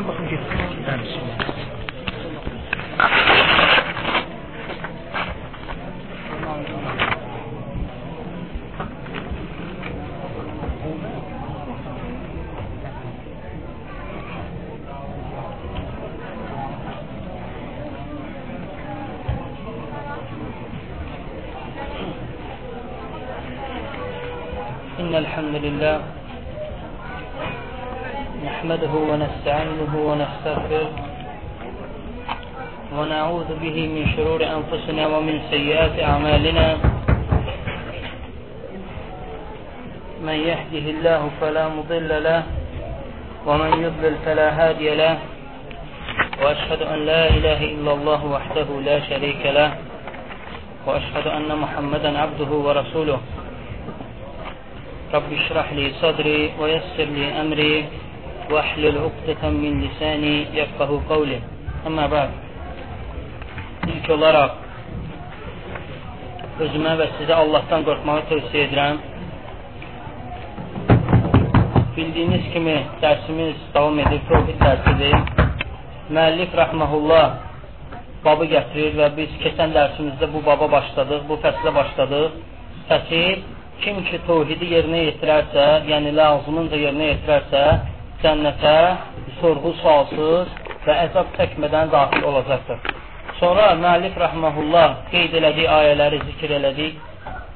بخون که ونستعينه ونستغفره ونعوذ به من شرور أنفسنا ومن سيئات أعمالنا. من يهده الله فلا مضل له ومن يضلل فلا هادي له. وأشهد أن لا إله إلا الله وحده لا شريك له. وأشهد أن محمدا عبده ورسوله. رب اشرح لي صدري ويسر لي أمري. واحلل عقدة من lisani yefqahu qavli. Amma ba'd. İlk olaraq özümə və sizə Allahdan qorxmağı tövsiyə edirəm. Bildiyiniz kimi dərsimiz davam edir, Tövhid dərsidir. Müəllif rəhməhullah babı gətirir və biz keçən dərsimizdə bu baba başladıq, bu fəslə başladıq. Fəsil kim ki tövhidi yerinə yetirərsə, yəni lazımınca yerinə yetirərsə, cənnətə sorğu sualsız və əzab çəkmədən daxil olacaqdır. Sonra müəllif rəhməhullah qeyd elədiyi ayələri zikr elədik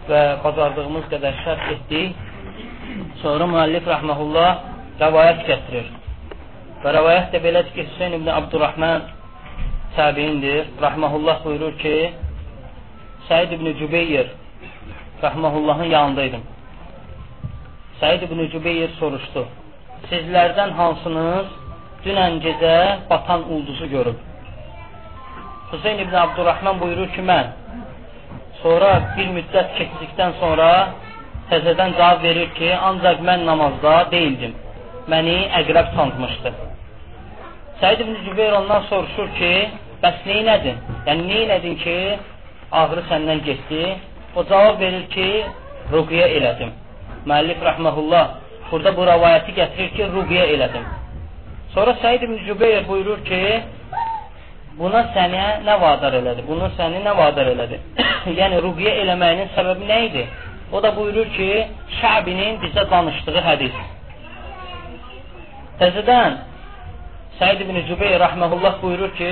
və bacardığımız qədər şərh etdik. Sonra müəllif rəhməhullah rəvayət gətirir. Və rəvayət də belədir ki, Hüseyin ibn Abdurrahman təbiindir. Rəhməhullah buyurur ki, Səid ibn Cübeyr rəhməhullahın yanındaydım. Səid ibn Cübeyr soruşdu. Sizlərdən hansınız dünən gecə batan ulduzu görüb? Hüseyin ibn Abdurrahman buyurur ki, mən. Sonra bir müddət keçdikdən sonra təzədən cavab verir ki, ancaq mən namazda deyildim. Məni əqrəb çantmışdı. Səid ibn Cübeyr ondan soruşur ki, bəs neynədin? Yəni, neynədin ki, ağrı səndən getdi? O cavab verir ki, rüqyə elədim. Müəllif rəhməhullah burada bu rəvayəti gətirir ki, rüqyə elədim. Sonra Səid ibn Cübeyr buyurur ki, buna sənə nə vadar elədi? Bunu səni nə vadar elədi? yəni rüqyə eləməyinin səbəbi nə idi? O da buyurur ki, Şəbinin bizə danışdığı hədis. Təzədən Səid ibn Cübeyr rəhməhullah buyurur ki,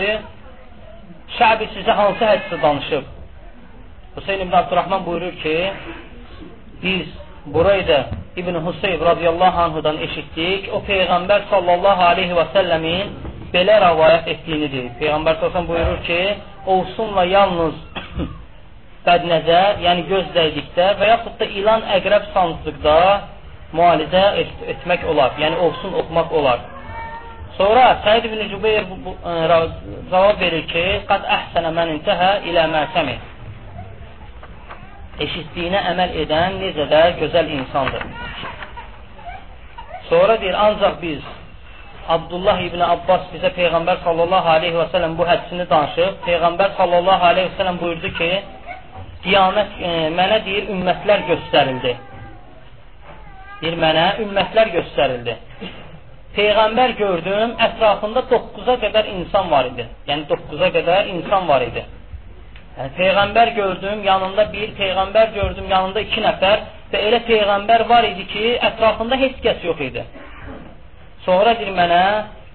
Şəbi sizə hansı hədisi danışıb? Hüseyin ibn Abdurrahman buyurur ki, biz Burayda İbn Huseyb radiyallahu anhudan eşitdik. O Peyğəmbər sallallahu aleyhi və səlləmin belə rəvayət etdiyini deyir. Peyğəmbər sallallahu buyurur ki, olsunla yalnız bədnəzər, yəni göz dəydikdə və yaxud da ilan əqrəb sancdıqda müalicə et etmək olar. Yəni olsun oxumaq olar. Sonra Səid ibn Cübeyr e, cavab verir ki, qad əhsənə mən intəhə ilə məsəmi eşitdiyinə əməl edən necə də gözəl insandır. Sonra deyir, ancaq biz Abdullah ibn Abbas bizə Peyğəmbər sallallahu aleyhi və sələm bu hədisini danışıb. Peyğəmbər sallallahu aleyhi və sələm buyurdu ki, qiyamət e, mənə deyir, ümmətlər göstərildi. Deyir, mənə ümmətlər göstərildi. Peyğəmbər gördüm, ətrafında 9-a qədər insan var idi. Yəni 9-a qədər insan var idi. Yəni, Peyğəmbər gördüm, yanında bir, Peyğəmbər gördüm, yanında iki nəfər və elə Peyğəmbər var idi ki, ətrafında heç kəs yox idi. Sonra deyir mənə,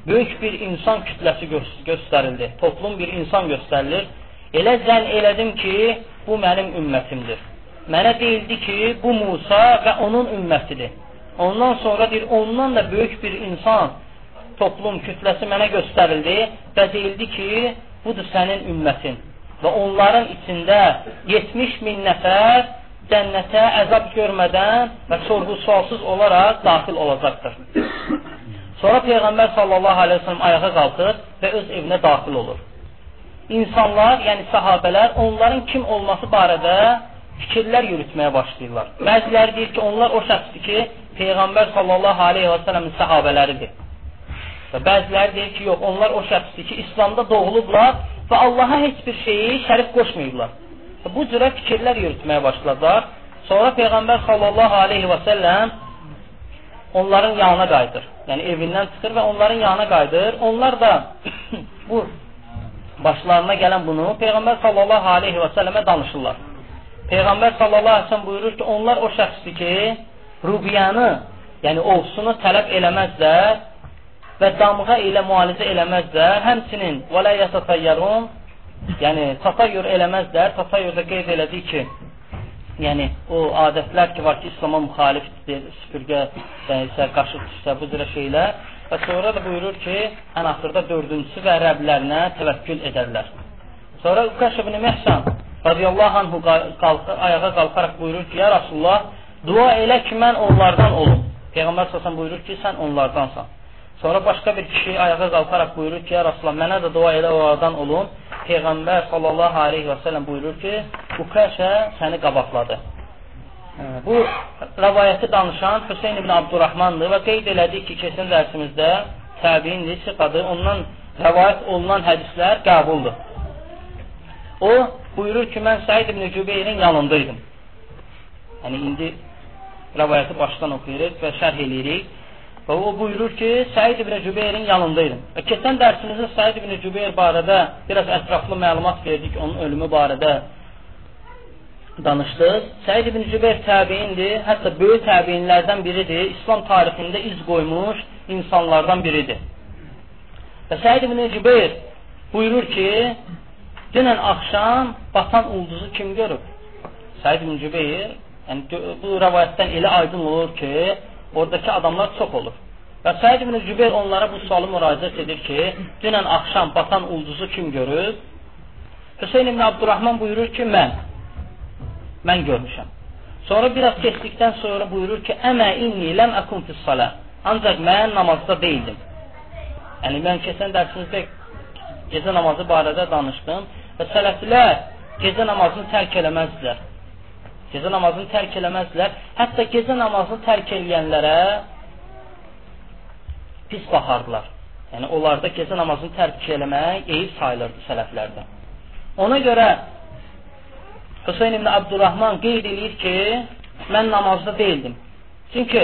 böyük bir insan kütləsi gö göstərildi, toplum bir insan göstərilir. Elə zən elədim ki, bu mənim ümmətimdir. Mənə deyildi ki, bu Musa və onun ümmətidir. Ondan sonra deyir, ondan da böyük bir insan toplum kütləsi mənə göstərildi və deyildi ki, budur sənin ümmətin və onların içində 70 min nəfər cənnətə əzab görmədən və sorğu-sualsız olaraq daxil olacaqdır. Sonra Peyğəmbər sallallahu aleyhi ve sellem ayağa qalxır və öz evinə daxil olur. İnsanlar, yəni sahabələr onların kim olması barədə fikirlər yürütməyə başlayırlar. Bəziləri deyir ki, onlar o şəxsdir ki, Peyğəmbər sallallahu aleyhi və səlləmin sahabələridir. Və bəziləri deyir ki, yox, onlar o şəxsdir ki, İslamda doğulublar və Allaha heç bir şeyi şərif qoşmayıblar. Bu cürə fikirlər yürütməyə başladılar. Sonra Peyğəmbər sallallahu aleyhi və səlləm onların yanına qayıdır. Yəni evindən çıxır və onların yanına qayıdır. Onlar da bu başlarına gələn bunu Peyğəmbər sallallahu aleyhi və səlləmə danışırlar. Peyğəmbər sallallahu aleyhi və səlləm buyurur ki, onlar o şəxsdir ki, rubiyanı, yəni ovsunu tələb eləməzlər və damğa ilə müalicə eləməzlər. Həmçinin və la yatatayyarun, yəni tatayyur eləməzlər. Tatayyurda qeyd elədik ki, yəni o adətlər ki var ki, İslam'a müxalifdir, süpürgə və isə qaşıq tüstə, bu cürə şeylər. Və sonra da buyurur ki, ən axırda dördüncüsü və rəblərinə təvəkkül edərlər. Sonra Uqaş ibn Məhsan radiyallahu anhu qalxır, ayağa qalxaraq buyurur ki, ya Rasulullah, dua elə ki, mən onlardan olum. Peyğəmbər səsən buyurur ki, sən onlardansan. Sonra başqa bir kişi ayağa qalxaraq buyurur ki, ya Rasulullah, mənə də dua elə onlardan olum. Peyğəmbər sallallahu aleyhi və səlləm buyurur ki, Uqaşə səni qabaqladı. Bu rəvayəti danışan Hüseyn ibn Abdurrahmandır və qeyd elədik ki, keçən dərsimizdə təbiindir, siqadır, ondan rəvayət olunan hədislər qəbuldur. O buyurur ki, mən Səid ibn Cübeyrin yanındaydım. Yəni, indi rəvayəti başdan oxuyuruq və şərh eləyirik. Və o buyurur ki, Səid ibn Cübeyrin yanındaydım. Və keçən dərsimizdə Səid ibn Cübeyr barədə biraz ətraflı məlumat verdik, onun ölümü barədə danışdıq. Səid ibn Cübeyr təbiindir, hətta böyük təbiinlərdən biridir. İslam tarixində iz qoymuş insanlardan biridir. Və Səid ibn Cübeyr buyurur ki, dünən axşam batan ulduzu kim görüb? Səid ibn Cübeyr, yəni bu rəvayətdən elə aydın olur ki, oradakı adamlar çox olur. Və Səid ibn Cübeyr onlara bu sualı müraciət edir ki, dünən axşam batan ulduzu kim görüb? Hüseyin ibn Abdurrahman buyurur ki, mən. Mən görmüşəm. Sonra biraz keçdikdən sonra buyurur ki, Əmə inni ləm əkum fis salə. Ancaq mən namazda deyildim. Yəni, mən keçən dərsimizdə gecə namazı barədə danışdım və sələflər gecə namazını tərk eləməzdilər. Gecə namazını tərk eləməzdilər. Hətta gecə namazını tərk eləyənlərə pis baxardılar. Yəni, onlarda gecə namazını tərk eləmək eyib sayılırdı sələflərdə. Ona görə Hüseyin ibn Abdurrahman qeyd edir ki, mən namazda deyildim. Çünki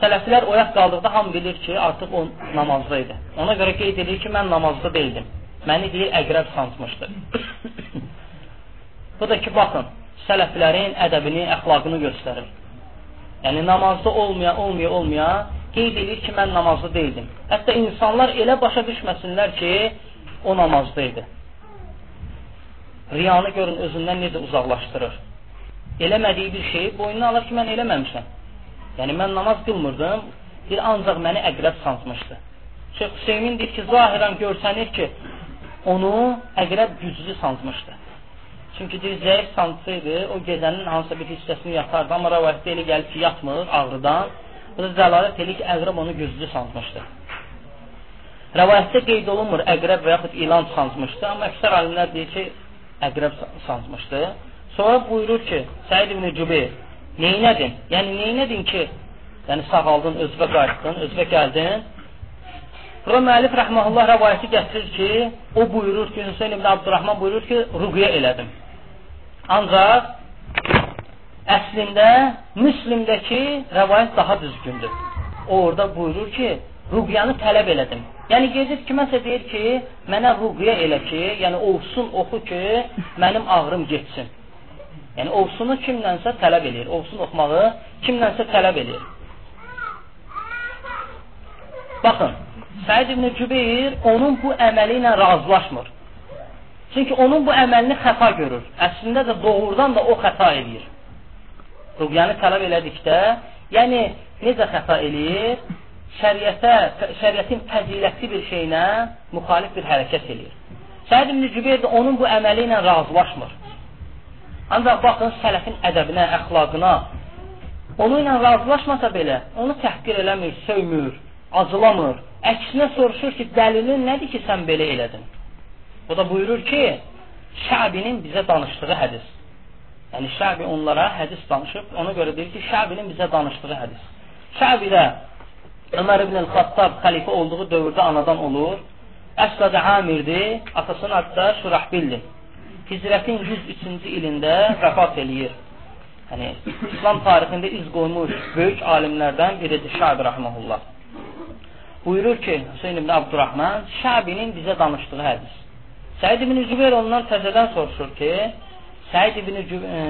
sələflər oyaq qaldıqda hamı bilir ki, artıq o namazda idi. Ona görə qeyd edir ki, mən namazda deyildim. Məni deyir, əqrəb sancmışdı. Bu da ki, baxın, sələflərin ədəbini, əxlaqını göstərir. Yəni, namazda olmaya, olmaya, olmaya qeyd edir ki, mən namazda deyildim. Hətta insanlar elə başa düşməsinlər ki, o namazda idi. Riyanı görün özündən necə uzaqlaşdırır. Eləmədiyi bir şeyi boynuna alır ki, mən eləməmişəm. Yəni, mən namaz qılmırdım, bir ancaq məni əqrəb sancmışdı. Şeyh Hüseymin deyir ki, zahirən görsənir ki, onu əqrəb güclü sancmışdı. Çünki deyir, zəif sancsaydı, o gecənin hansısa bir hissəsini yatardı, amma rəvayətdə elə gəlib ki, yatmır ağrıdan. Bu da zəlalət edir ki, əqrəb onu güclü sancmışdı. Rəvayətdə qeyd olunmur, əqrəb və yaxud ilan sancmışdı, amma əksər alimlər deyir ki, əqrəb sancmışdı. Sonra buyurur ki, Səid ibn Cübeyr, neynədin? Yəni, neynədin ki, yəni sağaldın, özvə qayıtdın, özvə gəldin. Burada müəllif rəhməhullah rəvayəti gətirir ki, o buyurur ki, Hüseyin ibn Abdurrahman buyurur ki, ruqyə elədim. Ancaq əslində Müslimdəki rəvayət daha düzgündür. O orada buyurur ki, ruqyanı tələb elədim. Yəni gedir kiməsə deyir ki, mənə ruqya elə ki, yəni olsun oxu ki, mənim ağrım getsin. Yəni olsunu kimlənsə tələb eləyir. Olsun oxumağı kimlənsə tələb eləyir. Baxın, Səid ibn Cübeyr onun bu əməli ilə razılaşmır. Çünki onun bu əməlini xəta görür. Əslində də doğrudan da o xəta eləyir. Ruqyanı tələb elədikdə, yəni necə xəta eləyir? şəriətə, şəriətin fəzilətli bir şeyinə müxalif bir hərəkət eləyir. Səid ibn Cübeyr də onun bu əməli ilə razılaşmır. Ancaq baxın sələfin ədəbinə, əxlaqına, onu ilə razılaşmasa belə, onu təhqir eləmir, söymür, acılamır. Əksinə soruşur ki, dəlilin nədir ki, sən belə elədin? O da buyurur ki, Şəbinin bizə danışdığı hədis. Yəni Şəbi onlara hədis danışıb, ona görə deyir ki, Şəbinin bizə danışdığı hədis. Şəbidə Ömər ibn Xattab xəlifə olduğu dövrdə anadan olur. Əsl adı Amirdir, atasının adı da Şurahbildir. Hicrətin 103-cü ilində vəfat eləyir. Yəni, İslam tarixində iz qoymuş böyük alimlərdən biridir Şabi Rahmanullah. Buyurur ki, Hüseyin ibn Abdurrahman, Şabinin bizə danışdığı hədis. Səid ibn Cübeyr ondan təzədən soruşur ki, Səid ibn e,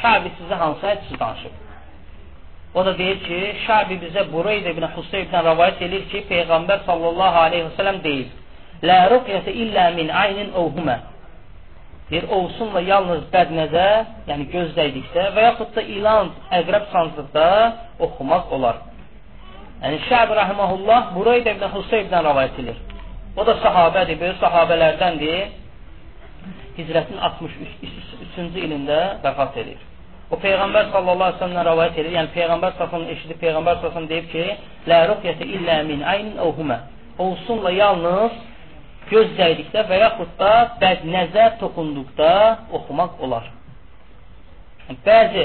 Şabi sizə hansı hədisi danışıb? O da deyir ki, Şabi bizə Bureydə ibn Huseybdən rəvayət edir ki, Peyğəmbər sallallahu aleyhi və sələm deyir, Lə ruqyətə illə min aynin ovhumə. Deyir, olsunla yalnız bədnəzər, yəni gözdəydikdə və yaxud da ilan, əqrəb sancdıqda oxumaq olar. Yəni, Şəb rəhməhullah Bureydə ibn Huseybdən rəvayət edir. O da sahabədir, böyük sahabələrdəndir. Hicrətin 63-cü ilində vəfat edir. O Peyğəmbər sallallahu əleyhi və səlləm rivayet edir. Yəni Peyğəmbər sallallahu eşidib Peyğəmbər sallallahu deyib ki: "La ruqyata illa min aynin aw huma." Olsunla yalnız göz dəydikdə və yaxud da bəz nəzər toxunduqda oxumaq olar. Yəni, bəzi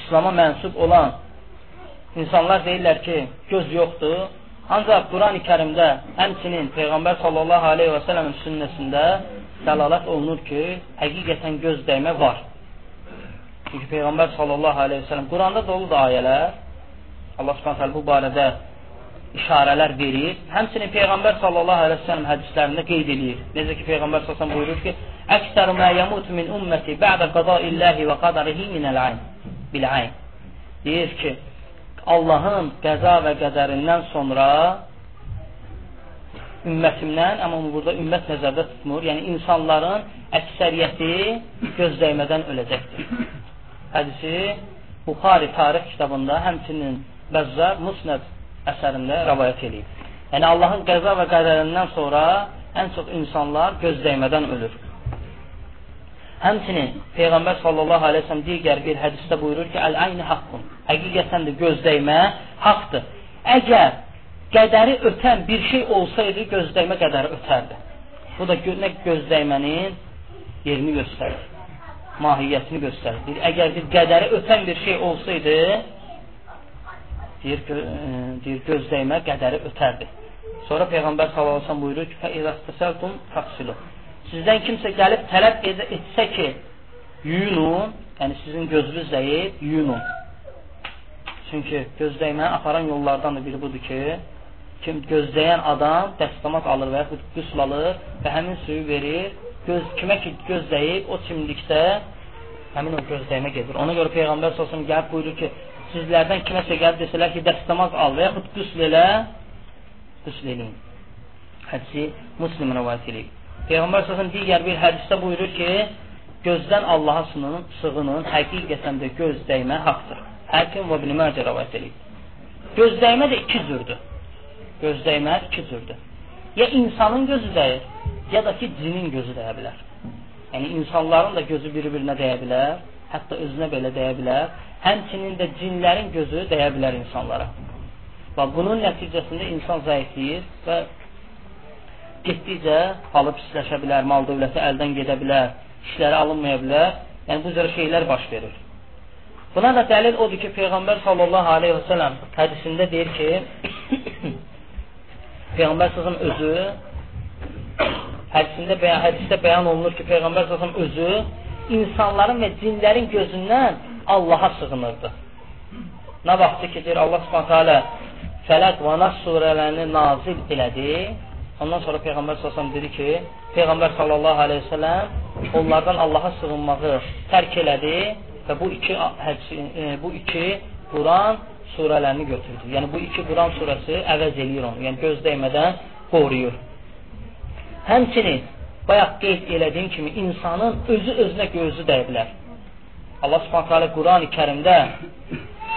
İslam'a mənsub olan insanlar deyirlər ki, göz yoxdur. Ancaq Quran-ı Kərimdə, həmçinin Peyğəmbər sallallahu aleyhi və səlləmin sünnəsində dəlalət olunur ki, həqiqətən göz dəymə var. Çünki Peyğəmbər sallallahu aleyhi və sələm Quranda doludur ayələr. Allah subhanət bu barədə işarələr verir. Həmçinin Peyğəmbər sallallahu aleyhi və sələm hədislərində qeyd edir. Necə ki, Peyğəmbər sallallahu aleyhi buyurur ki, Əksəru mə yəmut min ümməti bə'də qada illəhi və qadarihi minəl-ayn. Bil-ayn. Deyir ki, Allahın qəza və qədərindən sonra ümmətimdən, amma burada ümmət nəzərdə tutmur, yəni insanların əksəriyyəti gözdəymədən öləcəkdir. Hədisi Buxari tarix kitabında, həmçinin Bəzzar Musnəd əsərində rəvayət edib. Yəni Allahın qəza və qədərindən sonra ən çox insanlar gözdəymədən ölür. Həmçinin Peyğəmbər sallallahu əleyhi və səlləm digər bir hədisdə buyurur ki, "Əl-ayni haqqun." Həqiqətən də gözdəymə haqqdır. Əgər qədəri ötən bir şey olsaydı, gözdəymə qədəri ötərdi. Bu da nə gözdəymənin yerini göstərir. Mahiyyətini göstərir. Deyir, əgər bir qədəri ötən bir şey olsaydı, deyir, gö deyir gözdəymə qədəri ötərdi. Sonra Peyğəmbər sallallahu əleyhi və səlləm buyurur ki, "Fəizəstəsəltum fəxsilu." Sizdən kimsə gəlib tələb etsə ki, yuyunun, yəni sizin gözünüz zəif, yuyunun. Çünki gözdəyməni aparan yollardan da biri budur ki, kim gözləyən adam dəstəmat alır və yaxud qüsl alır və həmin suyu verir, göz, kimə ki gözləyib, o çimlikdə həmin o gözləymə gedir. Ona görə Peyğəmbər sosum gəlib buyurur ki, sizlərdən kiməsə gəlib desələr ki, dəstəmaz al və yaxud qüsl elə, qüsl eləyin. Hədisi muslim rəvayət edib. Peyğəmbər sosum digər bir hədisdə buyurur ki, gözdən Allaha sığının, sığının həqiqətən də göz dəymə haqdır. Həkim və İbn Məcə rəvayət edib. Gözdəymə də iki cürdür. Gözdəymə iki cürdür. Ya insanın gözü dəyir, ya da ki, cinin gözü dəyə bilər. Yəni, insanların da gözü bir-birinə dəyə bilər, hətta özünə belə dəyə bilər. Həmçinin də cinlərin gözü dəyə bilər insanlara. Və bunun nəticəsində insan zəifləyir və getdikcə halı pisləşə bilər, mal dövləti əldən gedə bilər, işləri alınmaya bilər. Yəni, bu cür şeylər baş verir. Buna da dəlil odur ki, Peyğəmbər sallallahu aleyhi və sələm hədisində deyir ki, Peyğəmbər sallallahu özü hədisində bəyan, hədisdə bəyan olunur ki, Peyğəmbər sallallahu özü insanların və cinlərin gözündən Allaha sığınırdı. Nə vaxtı ki, deyir Allah subhanətə alə Fələq və Nas surələrini nazil elədi. Ondan sonra Peyğəmbər sallallahu dedi ki, Peyğəmbər sallallahu aleyhi və səlləm onlardan Allaha sığınmağı tərk elədi və bu iki e, bu iki Quran surələrini götürdü. Yəni bu iki Quran surəsi əvəz eləyir onu. Yəni göz dəymədən qoruyur. Həmçinin bayaq qeyd elədiyim kimi insanın özü özünə gözü dəyə bilər. Allah Subhanahu taala Quran-ı Kərimdə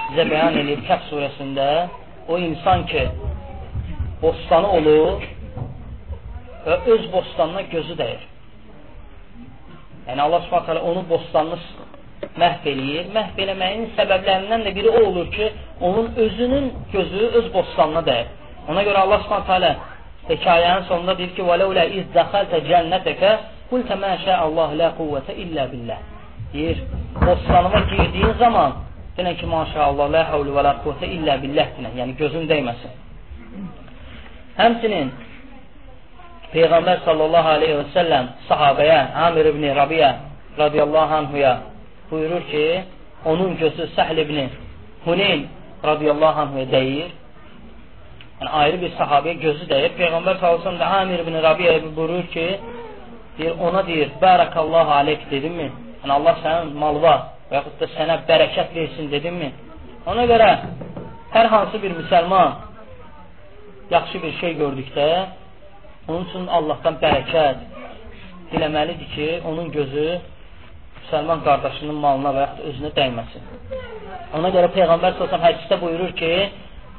bizə bəyan edir Kəf surəsində o insan ki bostanı olur və öz bostanına gözü dəyir. Yəni Allah Subhanahu taala onu bostanını məhv eləyir. Məhv eləməyin səbəblərindən də biri o olur ki, onun özünün gözü öz bostanına dəyir. Ona görə Allah Subhanahu taala hekayənin sonunda deyir ki: "Vələulə iz dəxaltə cənnətəkə qultə mə şə'allah la quvvətə illə billah." Deyir, bostanıma girdiyin zaman denən ki, maşallah, la havlu və la quvvətə illə billah denən, yəni gözün dəyməsin. Həmçinin Peyğəmbər sallallahu aleyhi və səlləm sahabəyə, Amir ibn Rabiyə radiyallahu anhuya buyurur ki, onun gözü Səhl ibn Huneyn radiyallahu anhuya dəyir. Yəni, ayrı bir sahabiyə gözü dəyir. Peyğəmbər sallallahu da Amir ibn Rabiyə buyurur ki, deyir, ona deyir, Bərakallahu aleyk dedimmi? Yəni, Allah sənin malva və yaxud da sənə bərəkət versin dedimmi? Ona görə hər hansı bir müsəlman yaxşı bir şey gördükdə, onun üçün Allahdan bərəkət diləməlidir ki, onun gözü müsəlman qardaşının malına və yaxud özünə dəyməsin. Ona görə Peyğəmbər s.ə.v hədisdə buyurur ki,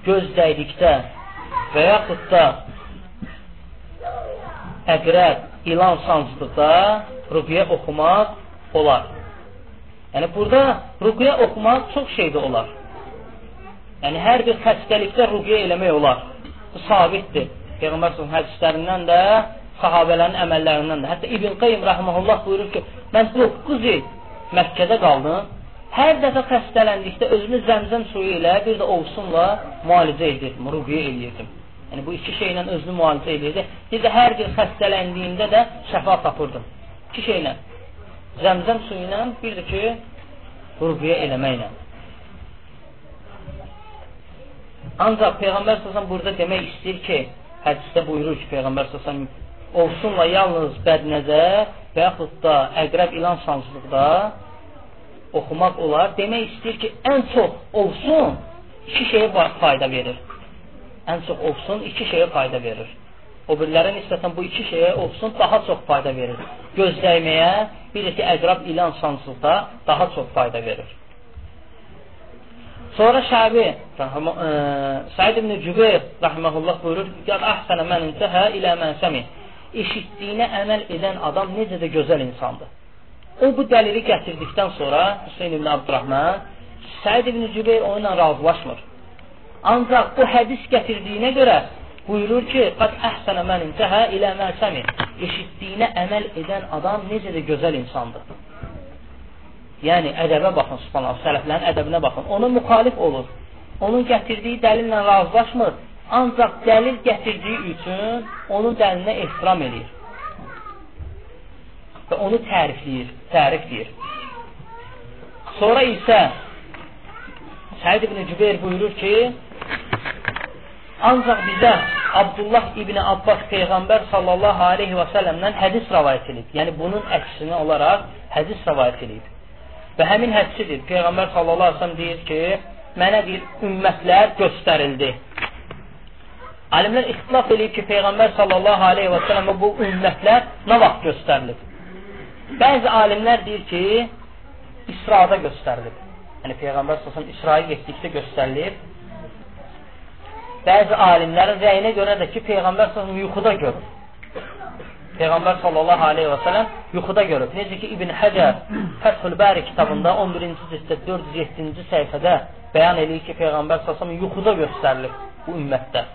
göz dəydikdə və yaxud da əqrəb, ilan sancdıqda rüqyə oxumaq olar. Yəni, burada rüqyə oxumaq çox şeydə olar. Yəni, hər bir xəstəlikdə rüqyə eləmək olar. Bu sabitdir. Peyğəmbər s.ə.v hədislərindən də sahabələrin əməllərindən də. Hətta İbn Qayyim rəhməhullah buyurur ki, mən 9 il Məkkədə qaldım. Hər dəfə xəstələndikdə özümü zəmzəm suyu ilə bir də ovsunla müalicə edirdim, rüqyə eləyirdim. Yəni bu iki şeylə özünü müalicə edirdi. Bir də hər bir xəstələndiyində də şəfa tapırdım. İki şeylə. Zəmzəm suyu ilə, bir də ki, rüqyə eləməklə. Ancaq Peyğəmbər səsən burada demək istəyir ki, hədisdə buyurur ki, Peyğəmbər səsən ovsunla yalnız bədnəzər və yaxud da əqrəb ilan sancılıqda oxumaq olar. Demək istəyir ki, ən çox ovsun iki şeyə fayda verir. Ən çox ovsun iki şeyə fayda verir. O birilərə nisbətən bu iki şeyə ovsun daha çox fayda verir. Gözləyməyə, bir də ki, əqrab ilan sancılıqda daha çox fayda verir. Sonra Şəbi e, Səid ibn Cübeyr rahmehullah buyurur: "Qad ahsana men intaha ila men sami." Eşitdiyinə əməl edən adam necə də gözəl insandır. O bu dəlili gətirdikdən sonra Hüseyn ibn Abdurrahman Səid ibn Cübeyr onunla razılaşmır. Ancaq bu hədis gətirdiyinə görə buyurur ki, "Qad əhsənə mən intəhə ilə məsəmi." Eşitdiyinə əməl edən adam necə də gözəl insandır. Yəni ədəbə baxın, subhanallah, sələflərin ədəbinə baxın. Ona müxalif olur. Onun gətirdiyi dəlillə razılaşmır. Ancaq dəlil gətirdiyi üçün onun dəlilinə ehtiram edir. Və onu tərifləyir, tərif deyir. Sonra isə Səid ibn Cübeyr buyurur ki, ancaq bizə Abdullah ibn Abbas Peyğəmbər sallallahu aleyhi və səlləmdən hədis rəvayət edib. Yəni, bunun əksinə olaraq hədis rəvayət edib. Və həmin hədisidir. Peyğəmbər sallallahu aleyhi və səlləm deyir ki, mənə bir ümmətlər göstərildi. Alimlər ixtilaf eləyib ki, Peyğəmbər sallallahu aleyhi və sələm bu ümmətlər nə vaxt göstərilib? Bəzi alimlər deyir ki, İsrada göstərilib. Yəni Peyğəmbər sallallahu aleyhi İsraya getdikdə göstərilib. Bəzi alimlərin rəyinə görə də ki, Peyğəmbər sallallahu yuxuda görür. Peyğəmbər sallallahu aleyhi və sələm yuxuda görüb. Necə ki, İbn Həcər Fəthül Bəri kitabında 11-ci cilddə 407-ci səhifədə bəyan eləyir ki, Peyğəmbər sallallahu yuxuda göstərilib bu ümmətdə.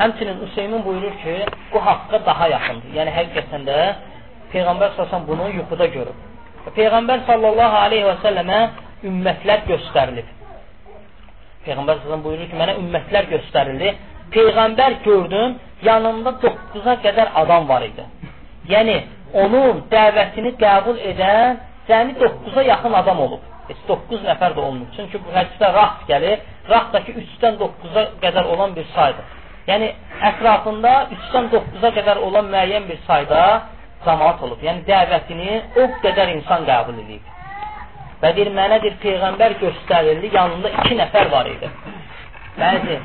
Həmçinin Hüseymin buyurur ki, bu haqqa daha yaxındır. Yəni həqiqətən də Peyğəmbər sallallahu bunu yuxuda görüb. Peyğəmbər sallallahu aleyhi və səlləmə ümmətlər göstərilib. Peyğəmbər sallallahu buyurur ki, mənə ümmətlər göstərildi. Peyğəmbər gördüm, yanında 9-a qədər adam var idi. Yəni onun dəvətini qəbul edən cəmi 9-a yaxın adam olub. Heç 9 nəfər də olmur. Çünki bu hədisdə rast gəlir. Rast da ki 3-dən 9-a qədər olan bir saydır. Yəni, ətrafında 3-dən 9-a qədər olan müəyyən bir sayda cəmaat olub. Yəni, dəvətini o qədər insan qəbul edib. Və deyir, mənə bir Peyğəmbər göstərildi, yanında iki nəfər var idi. Bəzi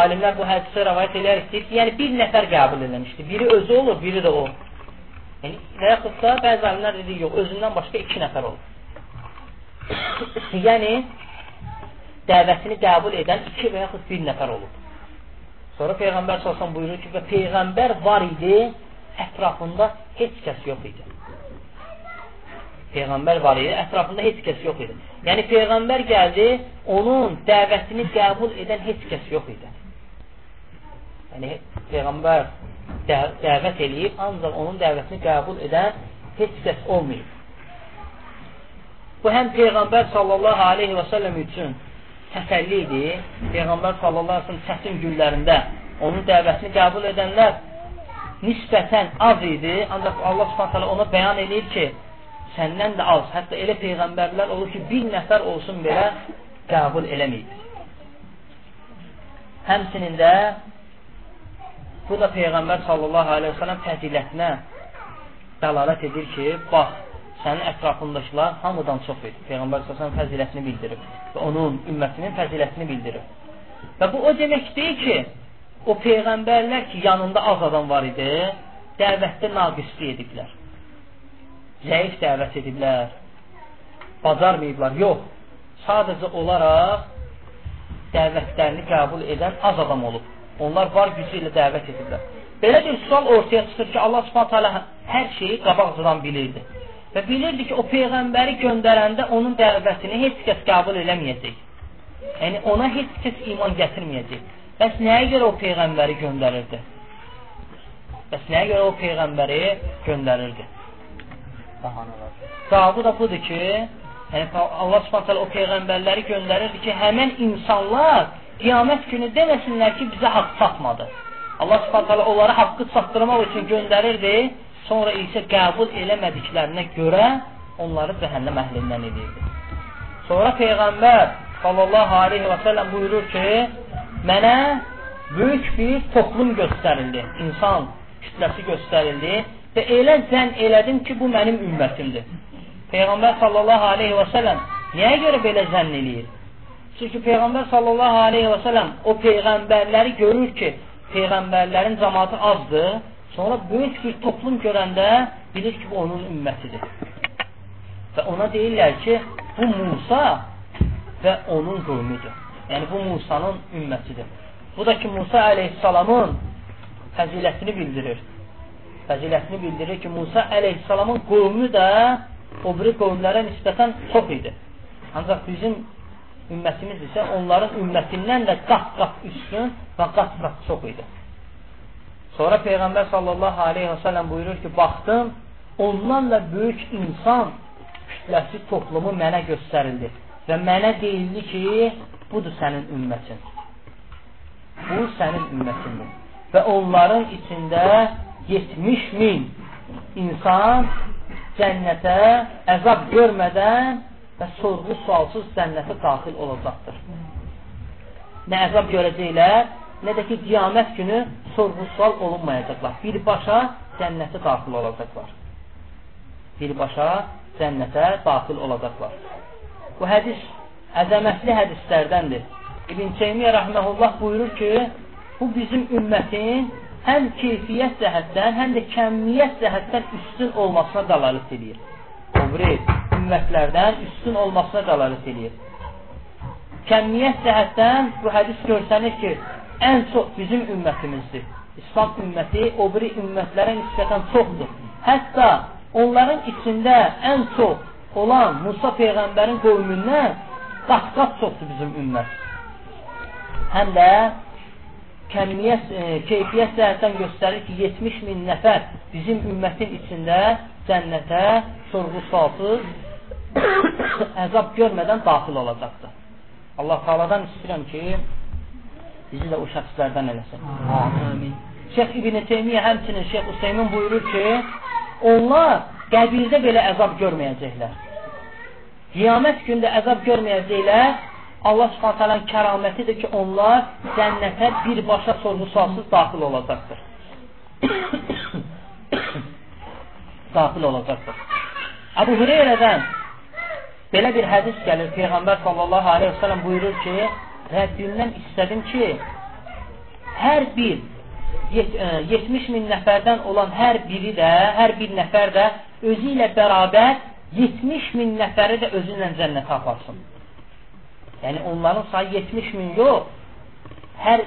alimlər bu hədisə rəvayət edərək deyir ki, yəni bir nəfər qəbul edilmişdi. Biri özü olur, biri də o. Yəni, və yaxud da bəzi alimlər dedi, yox, özündən başqa iki nəfər olur. yəni, dəvətini qəbul edən iki və yaxud bir nəfər olub. Sonra Peyğəmbər salsan buyurur ki, və Peyğəmbər var idi, ətrafında heç kəs yox idi. Peyğəmbər var idi, ətrafında heç kəs yox idi. Yəni Peyğəmbər gəldi, onun dəvətini qəbul edən heç kəs yox idi. Yəni Peyğəmbər də dəvət eləyib, ancaq onun dəvətini qəbul edən heç kəs olmayıb. Bu həm Peyğəmbər sallallahu aleyhi və səlləm üçün təsəlli idi. Peyğəmbər sallallahu əleyhi və səlləm çətin günlərində onun dəvətini qəbul edənlər nisbətən az idi. Ancaq Allah Subhanahu ona bəyan eləyir ki, səndən də az. Hətta elə peyğəmbərlər olur ki, bir nəfər olsun belə qəbul eləməyib. Həmsinin də bu da Peyğəmbər sallallahu aleyhi ve sellem fəzilətinə dəlalət edir ki, bax, sənin ətrafındakılar hamıdan çox idi. Peyğəmbər sallallahu fəzilətini bildirib və onun ümmətinin fəzilətini bildirib. Və bu o demək deyil ki, o peyğəmbərlər ki, yanında az adam var idi, dəvətdə naqislik ediblər. Zəif dəvət ediblər. Bacarmayıblar. Yox. Sadəcə olaraq dəvətlərini qəbul edən az adam olub. Onlar var gücü ilə dəvət ediblər. Belə bir sual ortaya çıxır ki, Allah Subhanahu taala hər şeyi qabaqcadan bilirdi. Və bilirdi ki, o peyğəmbəri göndərəndə onun dəvətini heç kəs qəbul eləməyəcək. Yəni ona heç kəs iman gətirməyəcək. Bəs nəyə görə o peyğəmbəri göndərirdi? Bəs nəyə görə o peyğəmbəri göndərirdi? Cavabı da budur ki, yəni Allah Subhanahu o peyğəmbərləri göndərirdi ki, həmin insanlar qiyamət günü deməsinlər ki, bizə haqq çatmadı. Allah Subhanahu onları haqqı çatdırmaq üçün göndərirdi, sonra isə qəbul eləmədiklərinə görə onları cəhənnəm əhlindən edirdi. Sonra peyğəmbər sallallahu aleyhi və səlləm buyurur ki, mənə böyük bir toplum göstərildi, insan kütləsi göstərildi və elə zənn elədim ki, bu mənim ümmətimdir. Peyğəmbər sallallahu aleyhi və səlləm niyə görə belə zənn eləyir? Çünki Peyğəmbər sallallahu aleyhi və səlləm o peyğəmbərləri görür ki, peyğəmbərlərin cəmatı azdır, sonra böyük bir toplum görəndə bilir ki, bu onun ümmətidir. Və ona deyirlər ki, bu Musa və onun qövmüdür. Yəni, bu Musanın ümmətidir. Bu da ki, Musa əleyhissalamın fəzilətini bildirir fəzilətini bildirir ki, Musa əleyhissalamın qovmu da o biri qovmlərə nisbətən çox idi. Ancaq bizim ümmətimiz isə onların ümmətindən də qat-qat üstün və qat-qat çox idi. Sonra Peyğəmbər sallallahu aleyhi və səlləm buyurur ki, baxdım, ondan da böyük insan kütləsi toplumu mənə göstərildi və mənə deyildi ki, budur sənin ümmətin. Bu sənin ümmətindir. Və onların içində 70 min insan cənnətə əzab görmədən və sorğu sualsız cənnətə daxil olacaqdır. Nə əzab görəcəklər, nə də ki, qiyamət günü sorğu sual olunmayacaqlar. Birbaşa cənnətə daxil olacaqlar. Birbaşa cənnətə daxil olacaqlar. Bu hədis əzəmətli hədislərdəndir. İbn Teymiyyə rəhməhullah buyurur ki, bu bizim ümmətin həm keyfiyyət cəhətdən, həm də kəmiyyət cəhətdən üstün olmasına dəlalət edir. O biri ümmətlərdən üstün olmasına dəlalət edir. Kəmiyyət cəhətdən bu hədis görsənir ki, ən çox bizim ümmətimizdir. İslam ümməti o biri ümmətlərə nisbətən çoxdur. Hətta onların içində ən çox olan Musa Peyğəmbərin qovmündən qat-qat çoxdur bizim ümmət. Həm də kəmiyyət, e, keyfiyyət cəhətdən göstərir ki, 70 min nəfər bizim ümmətin içində cənnətə sorğu sualsız əzab görmədən daxil olacaqdır. Allah Taaladan istəyirəm ki, bizi də o şəxslərdən eləsin. Amin. Şeyx İbn Teymiyyə həmçinin Şeyx Hüseymin buyurur ki, onlar qəbirdə belə əzab görməyəcəklər. Qiyamət gündə əzab görməyəcəklər Allah subhanətələrin kəramətidir ki, onlar cənnətə birbaşa sorğu sualsız daxil olacaqdır. daxil olacaqdır. Əbu Hüreyrədən belə bir hədis gəlir. Peyğəmbər sallallahu aleyhi ve sellem buyurur ki, Rəbbimdən istədim ki, hər bir 70 e, min nəfərdən olan hər biri də, hər bir nəfər də özü ilə bərabər 70 min nəfəri də özü ilə cənnətə aparsın. Yəni onların sayı 70 min yox. Hər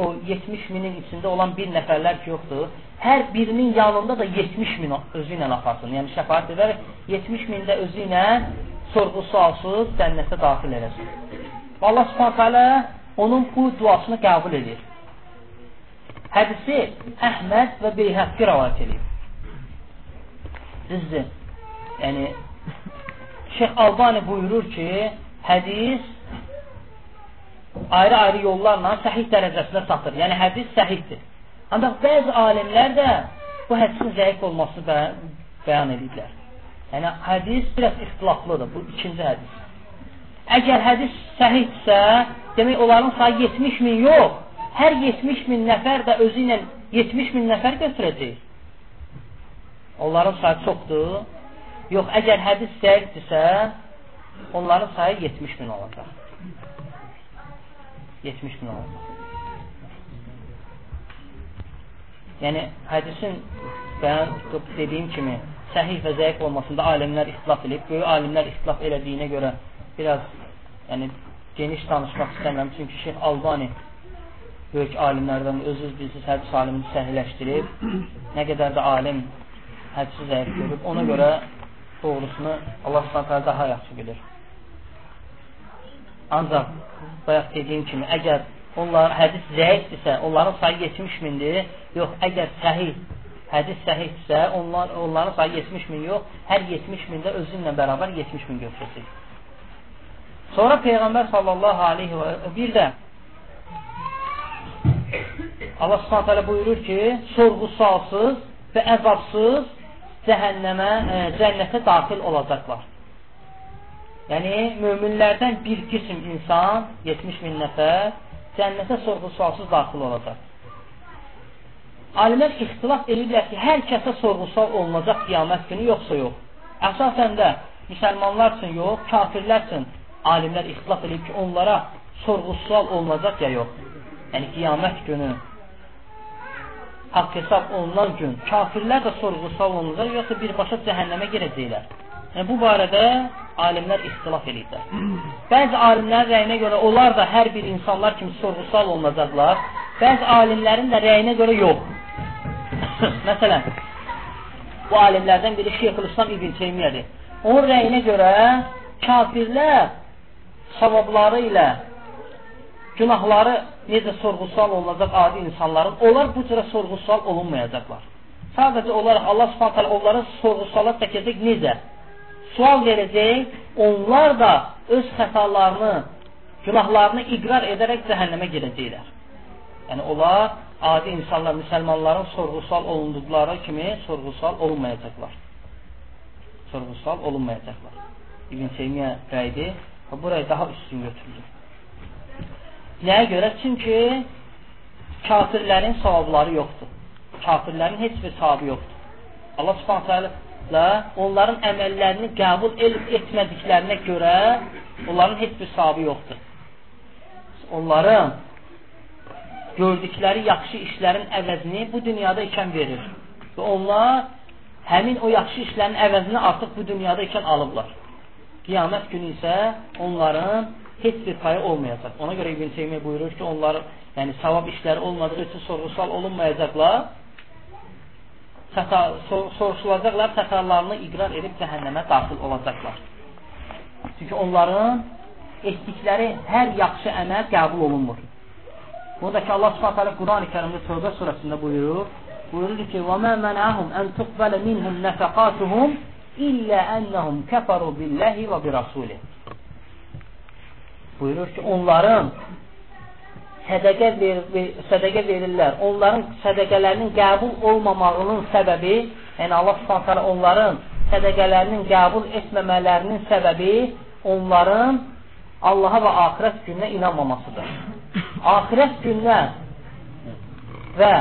o 70 minin içində olan bir nəfərlər ki, yoxdur. Hər birinin yanında da 70 min özü ilə aparsın. Yəni şəfaət edər 70 min də özü ilə sorğu sualsız cənnətə daxil eləsin. Allah Subhanahu taala onun bu duasını qəbul edir. Hədisi Əhməd və Beyhəqqi rivayet edir. Düzdür. Yəni Şeyx Albani buyurur ki, hədis ayrı-ayrı yollarla səhih dərəcəsində satır. Yəni, hədis səhihdir. Ancaq bəzi alimlər də bu hədisin zəif olmasını bəyan ediblər. Yəni hədis biraz ixtilaflıdır. Bu ikinci hədis. Əgər hədis səhihdirsə, demək onların sayı 70 min yox, hər 70 min nəfər də özü ilə 70 min nəfər götürəcək. Onların sayı çoxdur. Yox, əgər hədis səhihdirsə, onların sayı 70 min olacaq. 70 min olacaq. Yəni hədisin bəyan dediyim kimi səhih və zəif olmasında alimlər ixtilaf edib. Böyük alimlər ixtilaf elədiyinə görə biraz yəni geniş danışmaq istəmirəm. Çünki Şeyx Albani böyük alimlərdən özünüz bilirsiniz hədis alimini səhihləşdirib. Nə qədər də alim hədisi zəif görüb. Ona görə doğrusunu Allah Subhanahu daha yaxşı bilir. Ancaq bayaq dediyim kimi əgər onlar hədis zəifdirsə, onların sayı 70 mindir. Yox, əgər səhih, hədis səhihdirsə, onlar, onların sayı 70 min yox, hər 70 mində özü ilə bərabər 70 min götürəcək. Sonra Peyğəmbər sallallahu aleyhi və bir də Allah subhanət hələ buyurur ki, sorğu sualsız və əzabsız cəhənnəmə, e, cənnətə daxil olacaqlar. Yəni, möminlərdən bir qism insan, 70 min nəfər, cənnətə sorğu sualsız daxil olacaq. Alimlər ixtilaf edirlər ki, hər kəsə sorğu-sual olunacaq qiyamət günü, yoxsa yox. Əsasən də müsəlmanlar üçün yox, kafirlər üçün alimlər ixtilaf edib ki, onlara sorğu-sual olunacaq ya yox. Yəni qiyamət günü haqq hesab olunan gün kafirlər də sorğu-sual olunacaq, yoxsa birbaşa cəhənnəmə girəcəklər. Yəni bu barədə alimlər ixtilaf edirlər. Bəzi alimlərin rəyinə görə onlar da hər bir insanlar kimi sorğu-sual olunacaqlar. Bəzi alimlərin də rəyinə görə yox. Məsələn, bu alimlərdən biri Şeyxülislam İbn Teymiyədir. Onun rəyinə görə kafirlər savabları ilə günahları necə sorğu-sual olunacaq adi insanların, onlar bu cürə sorğu-sual olunmayacaqlar. Sadəcə olaraq Allah Subhanahu onları sorğu-suala çəkəcək necə? Sual verəcək, onlar da öz xətalarını, günahlarını iqrar edərək cəhənnəmə girəcəklər. Yəni onlar adi insanlar, müsəlmanların sorğusal olunduqları kimi sorğusal olmayacaqlar. Sorğusal olunmayacaqlar. İbn Teymiyyə rəydi və bu rəy daha üstün götürülür. Nəyə görə? Çünki kafirlərin savabları yoxdur. Kafirlərin heç bir savabı yoxdur. Allah Subhanahu taala onların əməllərini qəbul etmədiklərinə görə onların heç bir savabı yoxdur. Onların gördükləri yaxşı işlərin əvəzini bu dünyada ikən verir. Və onlar həmin o yaxşı işlərin əvəzini artıq bu dünyada ikən alıblar. Qiyamət günü isə onların heç bir payı olmayacaq. Ona görə İbn Teymiyyə buyurur ki, onlar yəni savab işləri olmadığı üçün sorğusal olunmayacaqlar. Xəta sor soruşulacaqlar, xətalarını iqrar edib cəhənnəmə daxil olacaqlar. Çünki onların etdikləri hər yaxşı əməl qəbul olunmur. Buradakı Allah Subhanahu taala Quran-ı Kərimdə Tövbə surəsində buyurur. Buyurur ki: "Və mə mənəhum an tuqbala minhum nafaqatuhum illə ennehum kafaru billahi və bi rasulih." Buyurur ki, onların sədəqə ver, sədəqə verirlər. Onların sədəqələrinin qəbul olmamağının səbəbi, yəni Allah Subhanahu onların sədəqələrinin qəbul etməmələrinin səbəbi onların Allaha və axirət gününə inanmamasıdır axirət gününə və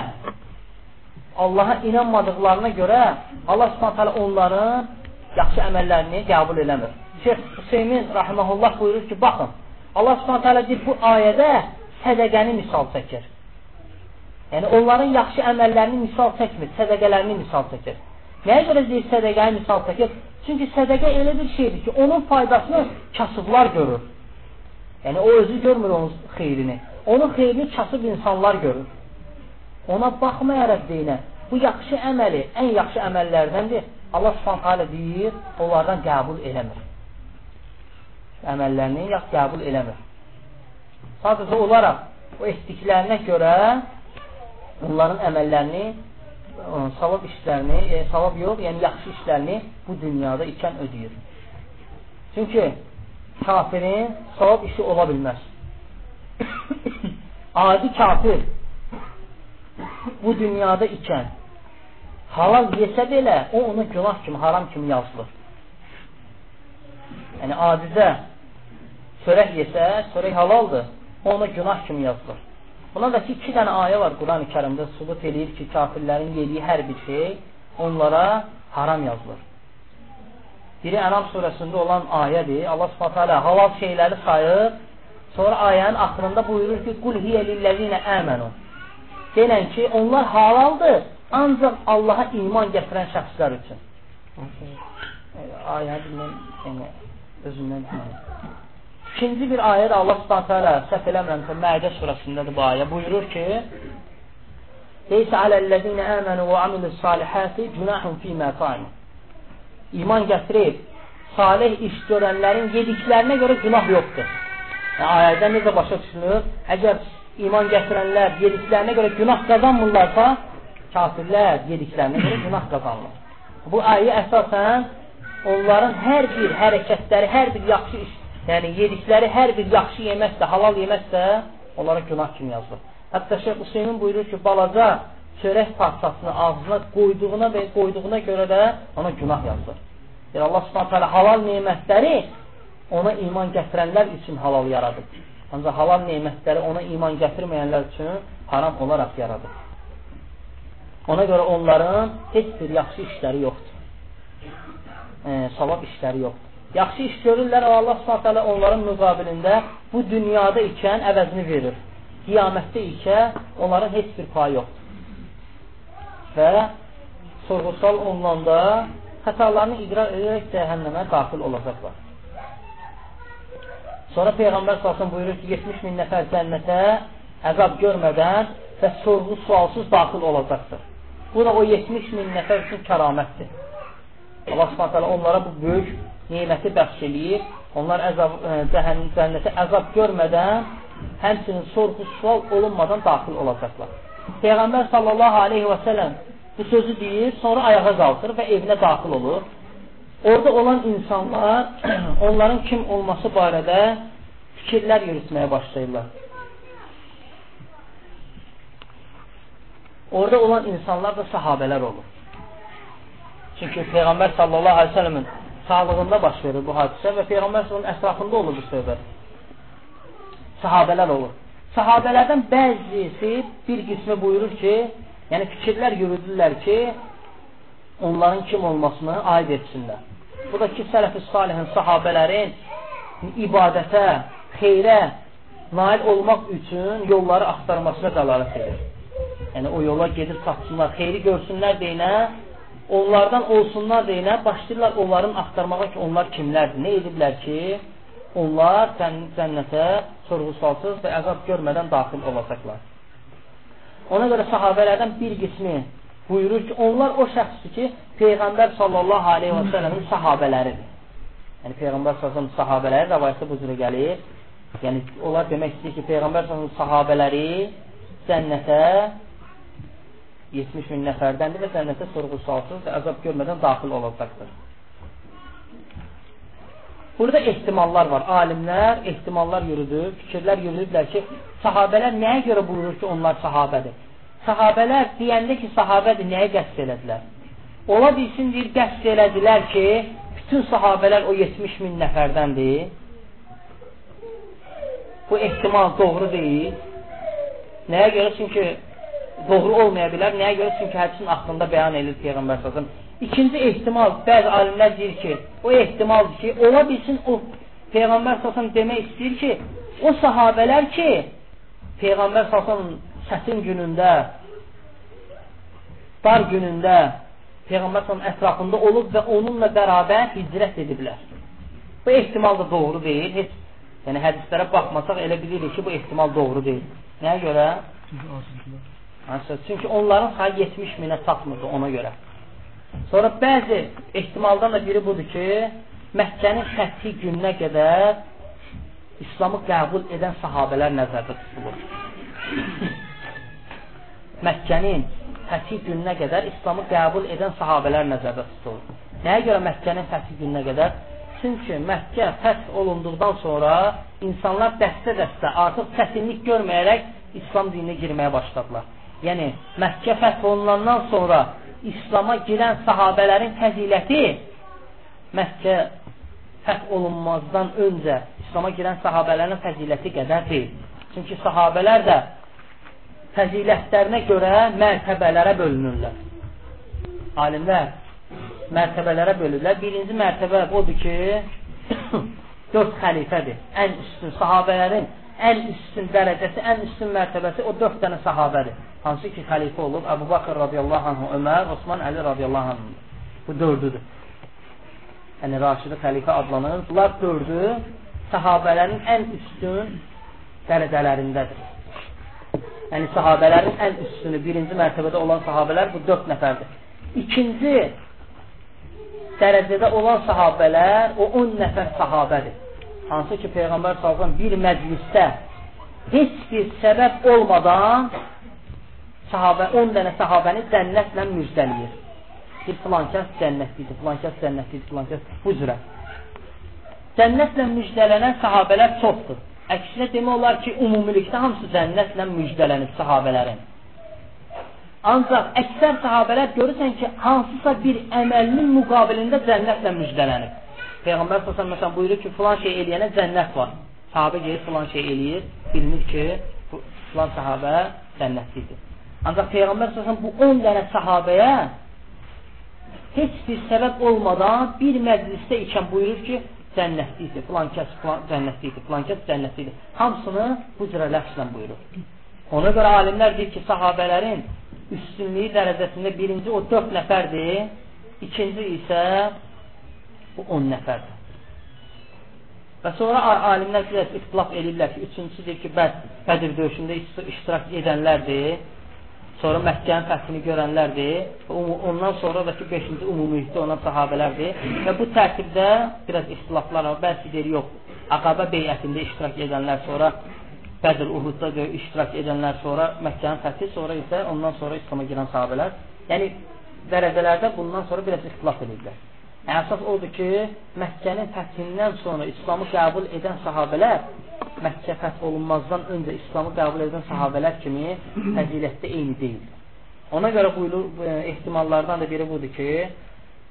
Allaha inanmadıqlarına görə Allah Subhanahu onların yaxşı əməllərini qəbul eləmir. Şeyx Hüseymin rahimehullah buyurur ki, baxın, Allah Subhanahu deyir bu ayədə sədaqəni misal çəkir. Yəni onların yaxşı əməllərini misal çəkmir, sədaqələrini misal çəkir. Nəyə görə deyir sədaqəni misal çəkir? Çünki sədaqə elə bir şeydir ki, onun faydasını kasıblar görür. Yəni o özü görmür onun xeyrini. Onun xeyrini kasıb insanlar görür. Ona baxmayaraq deyinə, bu yaxşı əməli ən yaxşı əməllərdəndir. Allah subhanə deyir, onlardan qəbul eləmir. Əməllərini yax qəbul eləmir. Sadəcə olaraq o etdiklərinə görə onların əməllərini, savab işlərini, e, savab yox, yəni yaxşı işlərini bu dünyada ikən ödəyir. Çünki kafirin savab işi ola bilməz. adi kafir bu dünyada ikən halal yesə belə o ona günah kimi, haram kimi yazılır. Yəni, adicə çörək yesə, çörək halaldır. Ona günah kimi yazılır. Buna da ki, iki dənə ayə var Quran-ı kərimdə subut edir ki, kafirlərin yediyi hər bir şey onlara haram yazılır. Biri Ənam surəsində olan ayədir. Allah subhanətə halal şeyləri sayır. Sonra ayənin axırında buyurur ki, Qul hiyə lilləzinə əmənu. Denən ki, onlar halaldır, ancaq Allaha iman gətirən şəxslər üçün. Ayəni bilməm, yəni, özümdən bilməm. İkinci bir ayədə Allah subhanətə alə, səhv eləmirəmsə, Məidə surəsindədir bu ayə. Buyurur ki, Leysə aləl-ləzinə əmənu və amilus salihəti günahun fīmə qaim. İman gətirib, salih iş görənlərin yediklərinə görə günah yoxdur. Yəni, ayədən necə başa düşülür? Əgər iman gətirənlər yediklərinə görə günah qazanmırlarsa, kafirlər yediklərinə görə günah qazanmır. Bu ayə əsasən onların hər bir hərəkətləri, hər bir yaxşı iş, yəni yedikləri hər bir yaxşı yeməksə, halal yeməksə, onlara günah kimi yazılır. Hətta Şeyh Hüseynin buyurur ki, balaca çörək parçasını ağzına qoyduğuna və qoyduğuna görə də ona günah yazılır. Yəni Allah Subhanahu halal nemətləri ona iman gətirənlər üçün halal yaradıb. Ancaq halal nemətləri ona iman gətirməyənlər üçün haram olaraq yaradıb. Ona görə onların heç bir yaxşı işləri yoxdur. E, savab işləri yoxdur. Yaxşı iş görürlər, Allah Subhanahu onların müqabilində bu dünyada ikən əvəzini verir. Qiyamətdə ikən onların heç bir payı yoxdur. Və sorğusal olunanda xətalarını idrar edərək cəhənnəmə daxil olacaqlar. Sonra Peyğəmbər salsın buyurur ki, 70 min nəfər cənnətə əzab görmədən və sorğu sualsız daxil olacaqdır. Bu da o 70 min nəfər üçün kəramətdir. Allah subhanət onlara bu böyük neməti bəxş eləyir. Onlar əzab, e, cənnətə əzab görmədən, həmçinin sorğu sual olunmadan daxil olacaqlar. Peyğəmbər sallallahu aleyhi və sələm bu sözü deyir, sonra ayağa qalxır və evinə daxil olur. Orada olan insanlar onların kim olması barədə fikirlər yürütməyə başlayırlar. Orada olan insanlar da sahabələr olur. Çünki Peyğəmbər sallallahu aleyhi ve sellemin sağlığında baş verir bu hadisə və Peyğəmbər sallallahu ətrafında olur bu söhbət. Sahabələr olur. Sahabələrdən bəzisi bir qismi buyurur ki, yəni fikirlər yürüdürlər ki, onların kim olmasını aid etsinlər. Bu da ki, sələf-i salihin sahabələrin ibadətə, xeyrə nail olmaq üçün yolları axtarmasına dəlalət edir. Yəni, o yola gedib tapsınlar, xeyri görsünlər deyinə, onlardan olsunlar deyinə, başlayırlar onların axtarmağa ki, onlar kimlərdir, nə ediblər ki, onlar cənnətə sorğu-salsız və əzab görmədən daxil olacaqlar. Ona görə sahabələrdən bir qismi buyurur ki, onlar o şəxsdir ki, Peyğəmbər sallallahu aleyhi və səlləmin sahabələridir. Yəni, Peyğəmbər sallallahu sahabələri rəvayətdə bu cürə gəlir. Yəni, onlar demək istəyir ki, Peyğəmbər sallallahu sahabələri cənnətə 70 min nəfərdəndir və cənnətə sorğu-salsız və əzab görmədən daxil olacaqdır. Burada ehtimallar var. Alimlər ehtimallar yürüdüb, fikirlər yürüdüblər ki, sahabələr nəyə görə buyurur ki, onlar sahabədir? Sahabələr deyəndə ki, sahabədir, nəyə qəsd elədilər? Ola bilsin, deyir, qəsd elədilər ki, bütün sahabələr o 70 min nəfərdəndir. Bu ehtimal doğru deyil. Nəyə görə? Çünki doğru olmaya bilər. Nəyə görə? Çünki hədisin axırında bəyan edir Peyğəmbər səsəm. İkinci ehtimal, bəzi alimlər deyir ki, o ehtimaldır ki, ola bilsin o Peyğəmbər səsəm demək istəyir ki, o sahabələr ki, Peyğəmbər səsəm çətin günündə, dar günündə Peyğəmbər s.ə.v ətrafında olub və onunla bərabər hicrət ediblər. Bu ehtimal da doğru deyil. Heç, yəni hədislərə baxmasaq elə bilirik ki, bu ehtimal doğru deyil. Nəyə görə? Çünki, çünki onların sayı 70 minə çatmırdı ona görə. Sonra bəzi ehtimaldan da biri budur ki, Məkkənin fəthi gününə qədər İslamı qəbul edən sahabələr nəzərdə tutulur. Məkkənin fəthi gününə qədər İslamı qəbul edən sahabələr nəzərdə tutulur. Nəyə görə Məkkənin fəthi gününə qədər? Çünki Məkkə fəth olunduqdan sonra insanlar dəstə-dəstə artıq çətinlik görməyərək İslam dininə girməyə başladılar. Yəni, Məkkə fəth olunandan sonra İslama girən sahabələrin fəziləti Məkkə fəth olunmazdan öncə İslam'a girən sahabələrin fəziləti qədər deyil. Çünki sahabələr də fəzilətlərinə görə mərtəbələrə bölünürlər. Alimlər mərtəbələrə bölürlər. Birinci mərtəbə odur ki, dörd xəlifədir. Ən üstün sahabələrin ən üstün dərəcəsi, ən üstün mərtəbəsi o dörd dənə sahabədir. Hansı ki, xəlifə olub Əbu Bakır radiyallahu anhu, Ömər, Osman, Əli radiyallahu anhu. Bu dördüdür. Yəni, Raşidi xəlifə adlanır. Bunlar dördü sahabələrin ən üstün dərəcələrindədir. Yəni, sahabələrin ən üstünü, birinci mərtəbədə olan sahabələr bu dörd nəfərdir. İkinci dərəcədə olan sahabələr o 10 nəfər sahabədir. Hansı ki, Peyğəmbər sallallahu bir məclisdə heç bir səbəb olmadan sahabə 10 dənə sahabəni cənnətlə müjdələyir. Bir filan kəs cənnətlidir, filan kəs cənnətlidir, filan kəs bu cürə. Cənnətlə müjdələnən sahabələr çoxdur. Əksinə demək olar ki, ümumilikdə hamısı cənnətlə müjdələnib sahabələrin. Ancaq əksər sahabələr görürsən ki, hansısa bir əməlinin müqabilində cənnətlə müjdələnib. Peyğəmbər məsələn buyurur ki, filan şey eləyənə cənnət var. Sahabə gelir filan şey eləyir, bilinir ki, filan sahabə cənnətlidir. Ancaq Peyğəmbər səsən bu 10 dənə sahabəyə heç bir səbəb olmadan bir məclisdə ikən buyurur ki, cənnətlidir, filan kəs filan cənnətlidir, filan kəs cənnətlidir. Hamısını bu cürə ləfslə buyurur. Ona görə alimlər deyir ki, sahabələrin üstünlüyü dərəcəsində birinci o dörd nəfərdir, ikinci isə bu on nəfərdir. Və sonra alimlər biraz ixtilaf ediblər ki, üçüncüsü deyir ki, bəs Bədir döyüşündə iştirak edənlərdir, sonra Məkkənin fəthini görənlərdir, ondan sonra da ki, beşinci umumilikdə olan sahabələrdir və bu tərtibdə biraz ixtilaflar var, bəzi deyir, yox, Aqabə beyətində iştirak edənlər sonra Bədir, Uhudda iştirak edənlər sonra Məkkənin fəthi, sonra isə ondan sonra İslam'a girən sahabələr. Yəni, dərəcələrdə bundan sonra biraz ixtilaf edirlər. Əsas odur ki, Məkkənin fəthindən sonra İslamı qəbul edən sahabələr Məkkə fəth olunmazdan öncə İslamı qəbul edən sahabələr kimi fəzilətdə eyni deyil. Ona görə buyulur, e, ehtimallardan da biri budur ki,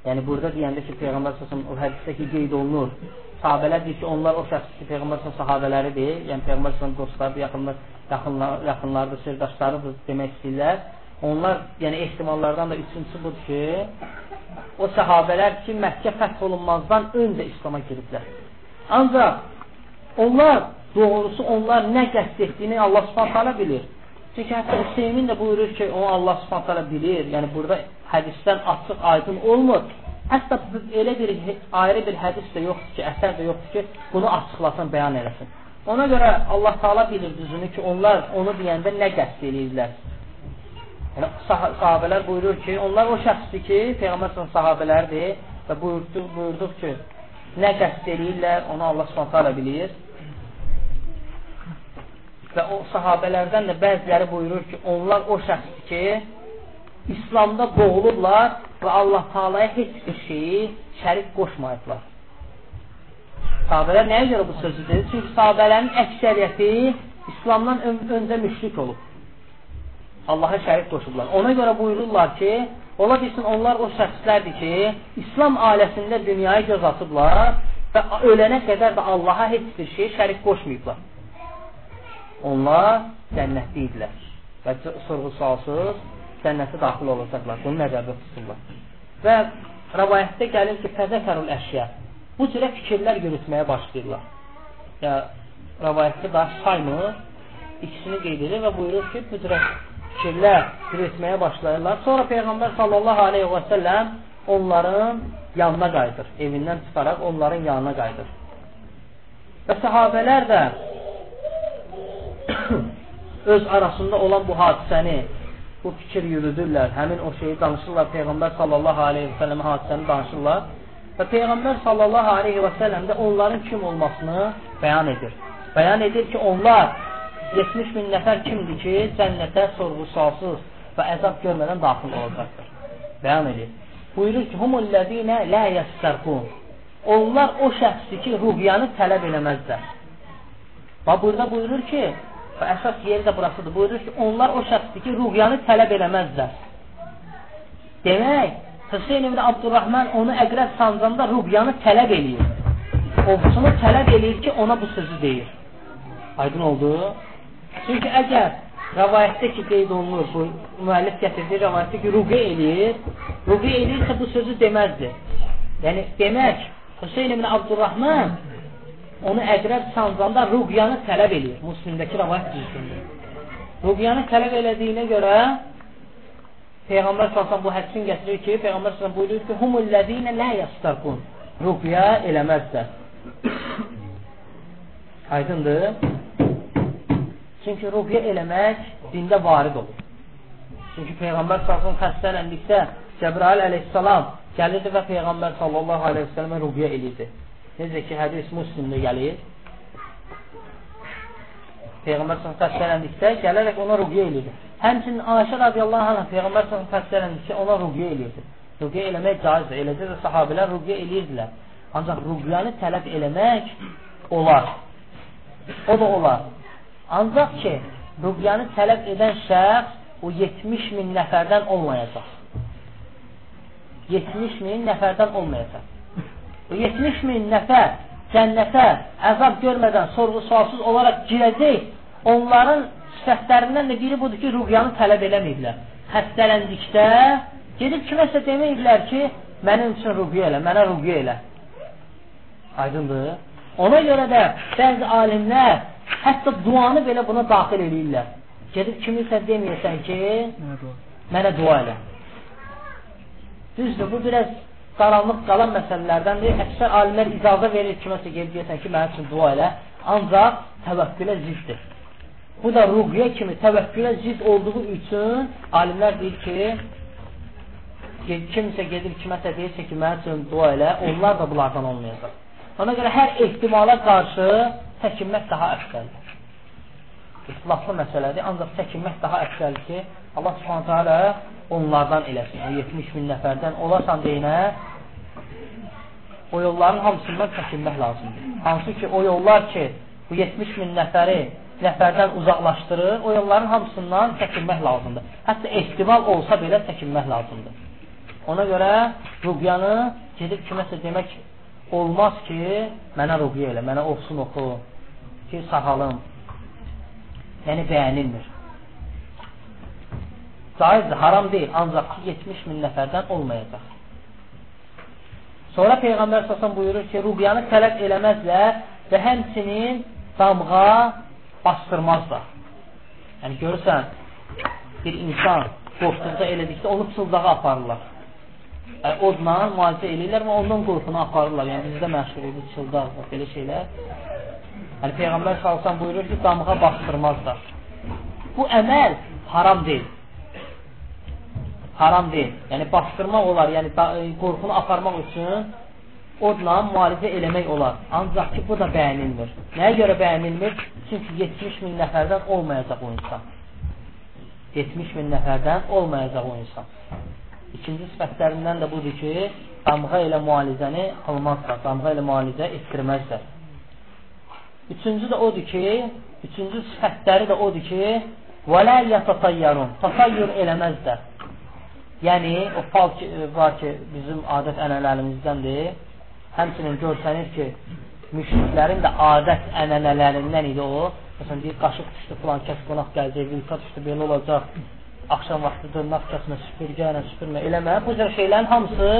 yəni burada deyəndə ki, Peyğəmbər səsəm o hədisdə ki, qeyd olunur, sahabələr deyir ki, onlar o şəxs ki, Peyğəmbər sahabələridir, yəni Peyğəmbər dostlarıdır, yaxınlar, yaxınlar, yaxınlardır, sirdaşlarıdır demək istəyirlər. Onlar, yəni ehtimallardan da üçüncüsü budur ki, o sahabələr ki, Məkkə fəth olunmazdan öncə İslam'a giriblər. Ancaq onlar, doğrusu onlar nə qəsd etdiyini Allah subhanətələ bilir. Çünki hətta Hüseymin də buyurur ki, o Allah subhanətələ bilir. Yəni burada hədisdən açıq, aydın olmur. Hətta elə bir ayrı bir hədis də yoxdur ki, əsər də yoxdur ki, bunu açıqlasın, bəyan eləsin. Ona görə Allah Taala bilir düzünü ki, onlar onu deyəndə nə qəsd eləyirlər. Yəni sah sahabelər buyurur ki, onlar o şəxsdir ki, Peyğəmbər sahabelərdir və buyurduq, buyurduq ki, nə qəsd eləyirlər, onu Allah taala bilir. Və o sahabelərdən də bəziləri buyurur ki, onlar o şəxsdir ki, İslamda boğulublar və Allah Taala'ya heç bir şeyi şərik qoşmayıblar. Sahabələr nəyə görə bu sözü dedi? Çünki sahabələrin əksəriyyəti İslamdan ön öncə müşrik olub. Allaha şərik qoşublar. Ona görə buyururlar ki, ola bilsin onlar o şəxslərdir ki, İslam ailəsində dünyaya göz atıblar və ölənə qədər də Allaha heç bir şey şərik qoşmayıblar. Onlar cənnətli idilər və sorğu-sualsız cənnətə daxil olacaqlar. Bunu nəzərdə tuturlar. Və rəvayətdə gəlir ki, təzəkərul əşya. Bu cürə fikirlər yürütməyə başlayırlar. Ya rəvayətdə daha saymır, ikisini qeyd edir və buyurur ki, bu cürə fikirlər yürütməyə başlayırlar. Sonra Peyğəmbər sallallahu aleyhi və səlləm onların yanına qayıdır. Evindən çıxaraq onların yanına qayıdır. Və səhabələr də öz arasında olan bu hadisəni bu fikir yürüdürlər, həmin o şeyi danışırlar, Peyğəmbər sallallahu aleyhi və səlləmə hadisəni danışırlar və Peyğəmbər sallallahu aleyhi və səlləm də onların kim olmasını bəyan edir. Bəyan edir ki, onlar 70 min nəfər kimdir ki, cənnətə sorğu-sualsız və əzab görmədən daxil olacaqdır. Bəyan edir. Buyurur ki, humullezine la yəssərqun. Onlar o şəxsdir ki, ruhiyanı tələb eləməzlər. Və burada buyurur ki, Və əsas yeri də burasıdır. Buyurur ki, onlar o şəxsdir ki, ruhyanı tələb eləməzlər. Demək, Hüseyin ibn Abdurrahman onu əqrəb sancanda ruhyanı tələb eləyir. ovçunu tələb eləyir ki, ona bu sözü deyir. Aydın oldu? Çünki əgər rəvayətdə ki, qeyd olunur, bu müəllif gətirdiyi rəvayətdə ki, ruqi eləyir, ruqi eləyirsə bu sözü deməzdi. Yəni, demək, Hüseyin ibn Abdurrahman onu əqrəb sancanda ruqyanı tələb eləyir. Müslimdəki rəvayət düzdürdür. Ruqyanı tələb elədiyinə görə Peyğəmbər sallallahu bu hədisin gətirir ki, Peyğəmbər sallallahu buyurur ki, "Humullezine la yastarqun." Ruqya eləməzlər. Aydındır? Çünki ruqya eləmək dində varid olur. Çünki Peyğəmbər sallallahu xəstələndikdə Cəbrail əleyhissalam gəlirdi və Peyğəmbər sallallahu aleyhi və səlləmə ruqya eləyirdi. Necə ki, hədis muslimdə gəlir. Peyğəmbər sallallahu xəstələndikdə gələrək ona ruqya eləyirdi. Həmçinin Ayşə radiyallahu anh Peyğəmbər sallallahu xəstələndikdə ona ruqya eləyirdi. Ruqya eləmək caizdir. Eləcə də sahabilər ruqya eləyirdilər. Ancaq ruqyanı tələb eləmək olar. O da olar. Ancaq ki, ruqyanı tələb edən şəxs o 70 min nəfərdən olmayacaq. 70 min nəfərdən olmayacaq. O 70 min nəfər cənnətə əzab görmədən sorğu-sualsız olaraq girəcək. Onların sifətlərindən də biri budur ki, ruqyanı tələb eləməyiblər. Xəstələndikdə gedib kiməsə deməyiblər ki, mənim üçün ruqya elə, mənə ruqya elə. Aydındır? Ona görə də bəzi alimlər hətta duanı belə buna daxil edirlər. Gedib kimisə deməyəsən ki, mənə dua elə. Düzdür, bu biraz qaranlıq qalan məsələlərdəndir. Əksər alimlər icazə verir kiməsə gedib deyəsən ki, mənim üçün dua elə. Ancaq təvəkkülə ziddir. Bu da ruqyə kimi təvəkkülə zid olduğu üçün alimlər deyir ki, kimsə gedib kiməsə deyirsə ki, mənim üçün dua elə, onlar da bunlardan olmayacaq. Ona görə hər ehtimala qarşı çəkinmək daha əfsəldir. İxtilaflı məsələdir, ancaq çəkinmək daha əfsəldir ki, Allah subhanətə alə onlardan eləsin. O 70 min nəfərdən olasan deyinə, o yolların hamısından çəkinmək lazımdır. Hansı ki, o yollar ki, bu 70 min nəfəri nəfərdən uzaqlaşdırır, o yolların hamısından çəkinmək lazımdır. Hətta ehtimal olsa belə çəkinmək lazımdır. Ona görə rüqyanı gedib kiməsə demək olmaz ki, mənə ruqya elə, mənə olsun oxu, ki, sağalım. Yəni, bəyənilmir. Caizdir, haram deyil, ancaq ki, 70 min nəfərdən olmayacaq. Sonra Peyğəmbər səsən buyurur ki, ruqyanı tələb eləməzlər və həmçinin damğa bastırmazlar. Yəni, görürsən, bir insan qorxduqda elədikdə onu pısıldağa aparırlar ə, odla müalicə eləyirlər və ondan qorxunu aparırlar. Yəni bizdə məşhur idi çıldaq belə şeylər. Yəni Peyğəmbər sallallahu buyurur ki, damğa bastırmazlar. Bu əməl haram deyil. Haram deyil. Yəni bastırmaq olar, yəni e, qorxunu aparmaq üçün odla müalicə eləmək olar. Ancaq ki, bu da bəyənilmir. Nəyə görə bəyənilmir? Çünki 70 min nəfərdən olmayacaq o insan. 70 min nəfərdən olmayacaq o insan. İkinci sifətlərindən də budur ki, damğa ilə müalicəni almazlar, damğa ilə müalicə etdirməzlər. Üçüncü də odur ki, üçüncü sifətləri də odur ki, وَلَا يَتَطَيَّرُونَ Tatayyur eləməzlər. Yəni, o fal ki, e, var ki, bizim adət ənənələrimizdendir. Həmçinin görsənir ki, müşriklərin də adət ənənələrindən idi o. Məsələn, deyir, qaşıq düşdü, filan kəs qonaq gələcək, vilka düşdü, belə olacaq. Axşam vaxtı dırnaq kəsmə, süpürgə ilə süpürmə, eləmə. Bu cür şeylərin hamısı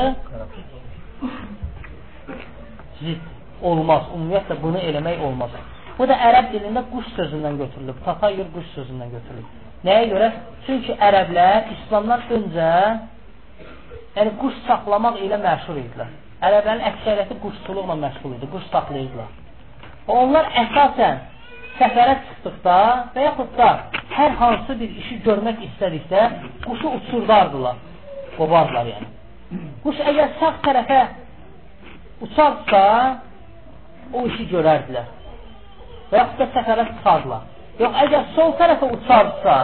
ziddir olmaz. Ümumiyyətlə bunu eləmək olmaz. Bu da ərəb dilində quş sözündən götürülüb. Tatayur quş sözündən götürülüb. Nəyə görə? Çünki ərəblər İslamdan öncə yəni quş saxlamaq ilə məşhur idilər. Ərəblərin əksəriyyəti quşçuluqla məşğul idi, quş saxlayırdılar. Onlar əsasən səfərə çıxdıqda və yaxud da hər hansı bir işi görmək istədikdə quşu uçurdardılar, qovardılar yəni. Quş əgər sağ tərəfə uçarsa, o işi görərdilər. Və yaxud da səfərə çıxardılar. Yox, əgər sol tərəfə uçarsa,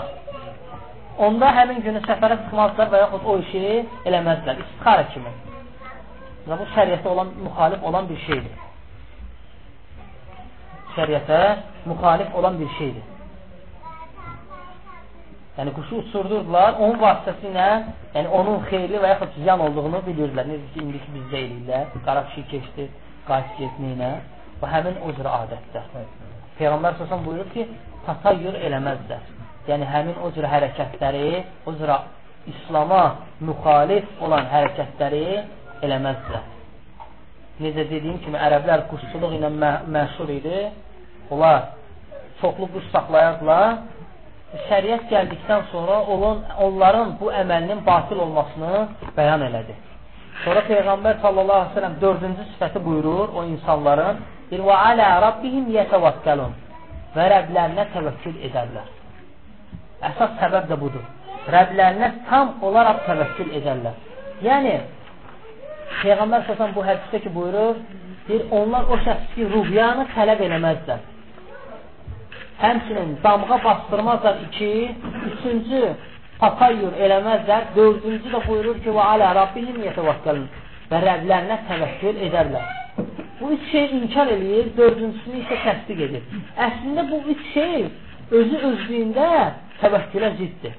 onda həmin günü səfərə çıxmazlar və yaxud o işi eləməzlər. İstixarə kimi. Və bu şəriətə olan, müxalif olan bir şeydir şəriətə müxalif olan bir şeydir. Yəni quşu uçurdurdular, onun vasitəsilə, yəni onun xeyirli və yaxud ziyan olduğunu bilirdilər. Necə ki, indiki bizdə eləyirlər. Qara pişik keçdi, qayıt getməyinə və həmin o cür adətlər. Peyğəmbər səsən buyurur ki, tatayyur eləməzlər. Yəni, həmin o cür hərəkətləri, o cür İslama müxalif olan hərəkətləri eləməzlər. Necə dediyim kimi, ərəblər quşçuluq ilə mə məşhur idi. Onlar çoxlu quş saxlayardılar. Şəriət gəldikdən sonra onun, onların bu əməlinin batil olmasını bəyan elədi. Sonra Peyğəmbər sallallahu aleyhi ve sellem dördüncü sifəti buyurur o insanların deyir, və alə rabbihim yətəvəkkəlun və Rəblərinə təvəkkül edərlər. Əsas səbəb də budur. Rəblərinə tam olaraq təvəkkül edərlər. Yəni, Peyğəmbər səsən bu hədisdə ki buyurur, deyir, onlar o şəxs ki, ruhyanı tələb eləməzlər. Həmçinin damğa bastırmazlar iki, üçüncü tatayyur eləməzlər, dördüncü də buyurur ki, və alə Rabbihim yetəvəkkəlin və Rəblərinə təvəkkül edərlər. Bu üç şey inkar eləyir, dördüncüsünü isə təsdiq edir. Əslində bu üç şey özü özlüyündə təvəkkülə ziddir.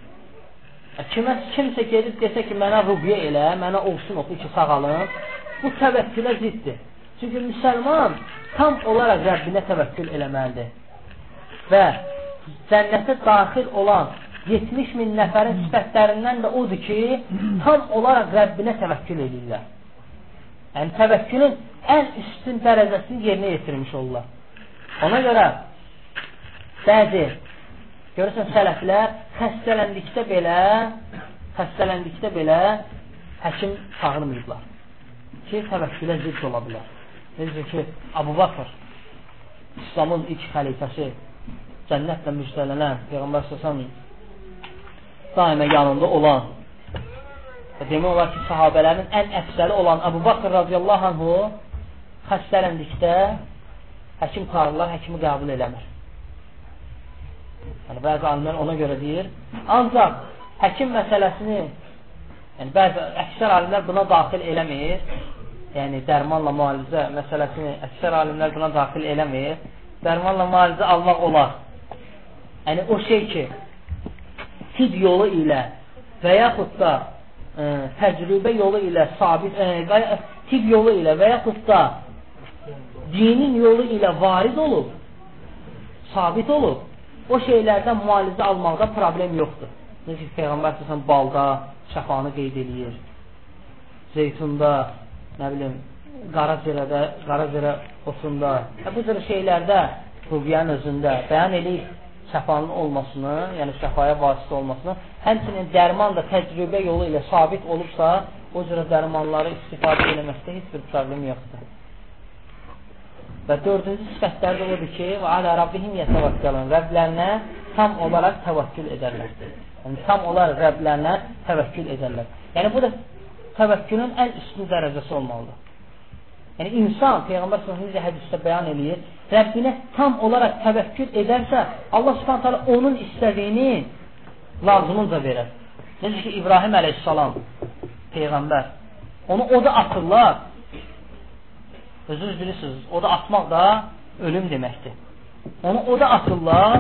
Kimə, kimsə gedib desə ki, mənə rubyə elə, mənə olsun oxu ki, sağalım, bu təvəkkülə ziddir. Çünki müsəlman tam olaraq Rəbbinə təvəkkül eləməlidir. Və cənnətə daxil olan 70 min nəfərin sifətlərindən də odur ki, tam olaraq Rəbbinə təvəkkül edirlər. Yəni, təvəkkülün ən üstün dərəcəsini yerinə yetirmiş olurlar. Ona görə bəzi Görürsən, sələflər xəstələndikdə belə, xəstələndikdə belə həkim çağırmayıblar. Ki, təvəkkülə zidd ola bilər. Necə ki, Abu Bakır, İslamın ilk xəlifəsi, cənnətlə müjdələnən, Peyğəmbər səsəm daimə yanında olan demək olar ki, sahabələrin ən əfsəli olan Abu Bakır radiyallahu anhu xəstələndikdə həkim çağırırlar, həkimi qəbul eləmir. Yəni, bəzi alimlər ona görə deyir. Ancaq həkim məsələsini, yəni bəzi əksər alimlər buna daxil eləmir. Yəni, dərmanla müalicə məsələsini əksər alimlər buna daxil eləmir. Dərmanla müalicə almaq olar. Yəni, o şey ki, tib yolu ilə və yaxud da ə, təcrübə yolu ilə sabit, ə, tib yolu ilə və yaxud da dinin yolu ilə varid olub, sabit olub, o şeylərdən müalicə almaqda problem yoxdur. Necə ki, Peyğəmbər səsən balda şəfanı qeyd edir, zeytunda, nə bilim, qara zirədə, qara zirə otunda, hə, bu cür şeylərdə rubiyyənin özündə bəyan edir şəfanın olmasını, yəni şəfaya vasitə olmasını, həmçinin dərman da təcrübə yolu ilə sabit olubsa, o cürə dərmanları istifadə eləməkdə heç bir problem yoxdur. Və dördüncü sifətlər də odur ki, və alə Rabbihim yətəvəkkəlun. Rəblərinə tam olaraq təvəkkül edərlər. Yəni, tam olaraq Rəblərinə təvəkkül edərlər. Yəni, bu da təvəkkülün ən üstün dərəcəsi olmalıdır. Yəni, insan, Peyğəmbər s.ə.v. hədisdə bəyan edir, Rəbbinə tam olaraq təvəkkül edərsə, Allah s.ə.v. onun istədiyini lazımınca verər. Necə ki, İbrahim əleyhissalam, Peyğəmbər, onu oda atırlar, Özünüz bilirsiniz, oda atmaq da ölüm deməkdir. Onu oda atırlar.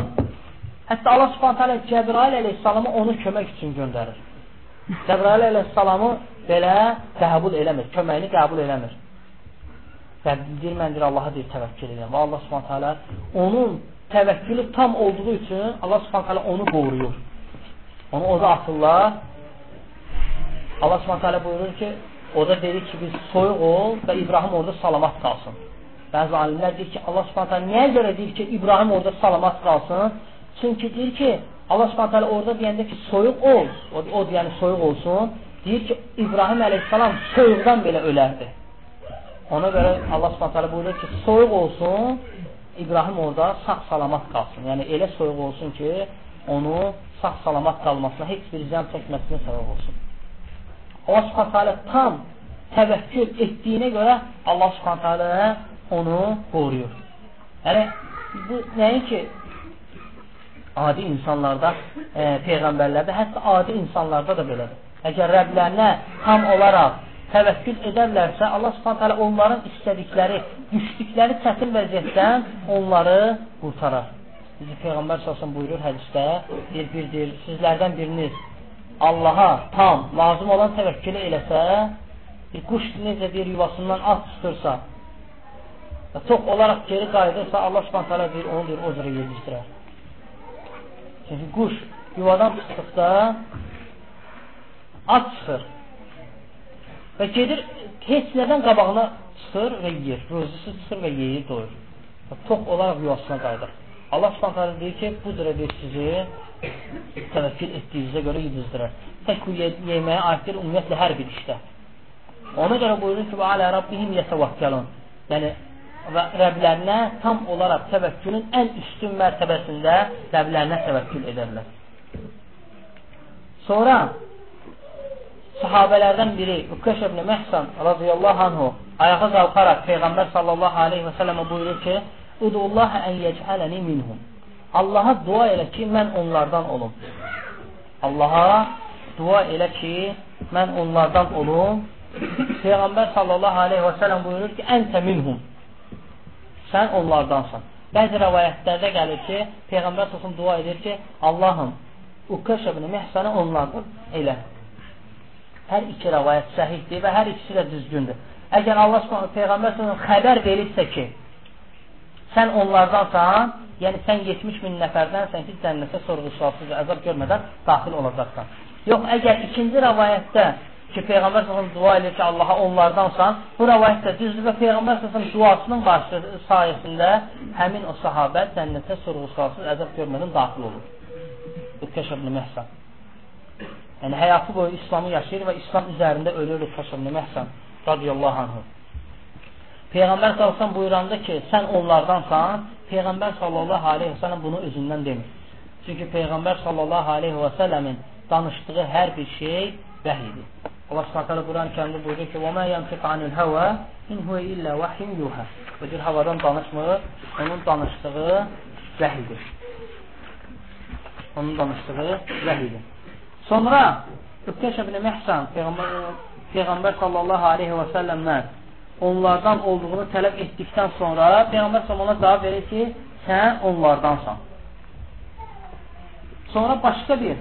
Hətta Allah subhanət hələ Cəbrail əleyhissalamı onu kömək üçün göndərir. Cəbrail əleyhissalamı belə qəbul eləmir, köməyini qəbul eləmir. Deyir, mən deyir, Allaha deyir, təvəkkül edirəm. Və Allah subhanət hələ onun təvəkkülü tam olduğu üçün Allah subhanət hələ onu qoruyur. Onu oda atırlar. Allah subhanət hələ buyurur ki, O da dedi ki, biz soyuq ol və İbrahim orada salamat qalsın. Bəzi alimlər deyir ki, Allah subhanətə niyə görə deyir ki, İbrahim orada salamat qalsın? Çünki deyir ki, Allah subhanətə orada deyəndə ki, soyuq ol, o, o deyəni soyuq olsun, deyir ki, İbrahim əleyhissalam soyuqdan belə ölərdi. Ona görə Allah subhanətə buyurur ki, soyuq olsun, İbrahim orada sağ salamat qalsın. Yəni, elə soyuq olsun ki, onu sağ salamat qalmasına, heç bir ziyan çəkməsinə səbəb olsun. Allah subhanətə tam təvəkkül etdiyinə görə Allah subhanətə onu qoruyur. Yəni, bu nəinki adi insanlarda, e, peyğəmbərlərdə, hətta adi insanlarda da belədir. Əgər Rəblərinə tam olaraq təvəkkül edərlərsə, Allah subhanətə onların istədikləri, düşdükləri çətin vəziyyətdən onları qurtarar. Bizi Peyğəmbər salsın buyurur hədisdə, bir birdir, sizlərdən biriniz Allaha tam, lazım olan təvəkkülü eləsə, bir quş necə deyir yuvasından at çıxırsa, çox olaraq geri qayıdırsa, Allah subhanət hələ deyir, onu deyir, o cürə yedişdirər. Çünki quş yuvadan çıxdıqda ac çıxır və gedir, heç nədən qabağına çıxır və yeyir, rözüsü çıxır və yeyir, doyur. Çox olaraq yuvasına qayıdır. Allah subhanət deyir ki, bu cürə deyir sizi təvəkkül etdiyinizə görə yedizdirər. Tək bu yeməyə aiddir ümumiyyətlə hər bir işdə. Ona görə buyurur ki, və alə Rabbihim yətəvəkkəlun. Yəni, və Rəblərinə tam olaraq təvəkkülün ən üstün mərtəbəsində Rəblərinə təvəkkül edərlər. Sonra sahabələrdən biri Üqqəş ibn Məhsan radiyallahu anhu ayağa qalxaraq Peyğəmbər sallallahu aleyhi və sələmə buyurur ki, Udullah ən yecələni minhum. Allaha dua elə ki, mən onlardan olum. Allaha dua elə ki, mən onlardan olum. Peyğəmbər sallallahu aleyhi və sələm buyurur ki, əntə minhum sən onlardansan. Bəzi rəvayətlərdə gəlir ki, Peyğəmbər səsin dua edir ki, Allahım, Uqqaş ibn Məhsəni onlardan elə. Hər iki rəvayət səhihdir və hər ikisi də düzgündür. Əgər Allah Subhanahu Peyğəmbər səsin xəbər verirsə ki, sən onlardansan, yəni sən 70 min nəfərdənsən ki, cənnətə sorğu-sualsız əzab görmədən daxil olacaqsan. Yox, əgər ikinci rəvayətdə ki, Peyğəmbər sallallahu dua edir ki, Allaha onlardansan. Bu rəvayət də düzdür və Peyğəmbər sallallahu duasının başı sayəsində həmin o sahabə cənnətə sorğu-sualsız əzab görmədən daxil olur. Ütkəş ibn Məhsən. Yəni həyatı boyu İslamı yaşayır və İslam üzərində ölür ibn Məhsən radiyallahu anhu. Peyğəmbər sallallahu buyuranda ki, sən onlardansan, Peyğəmbər sallallahu aleyhi və səlləm bunu özündən demir. Çünki Peyğəmbər sallallahu aleyhi və səlləmin danışdığı hər bir şey vəhidir. Allah Subhanahu Quran kəndi buyurur ki: "Və mə yantiq anil hava in huwa illa vahyun yuha." Bu cür havadan danışmır, onun danışdığı vəhidir. Onun danışdığı vəhidir. Sonra Übkəş ibn Məhsən Peyğəmbər, Peyğəmbər sallallahu aleyhi və səlləmdən onlardan olduğunu tələb etdikdən sonra Peyğəmbər sallallahu cavab verir ki, sən onlardansan. Sonra başqa bir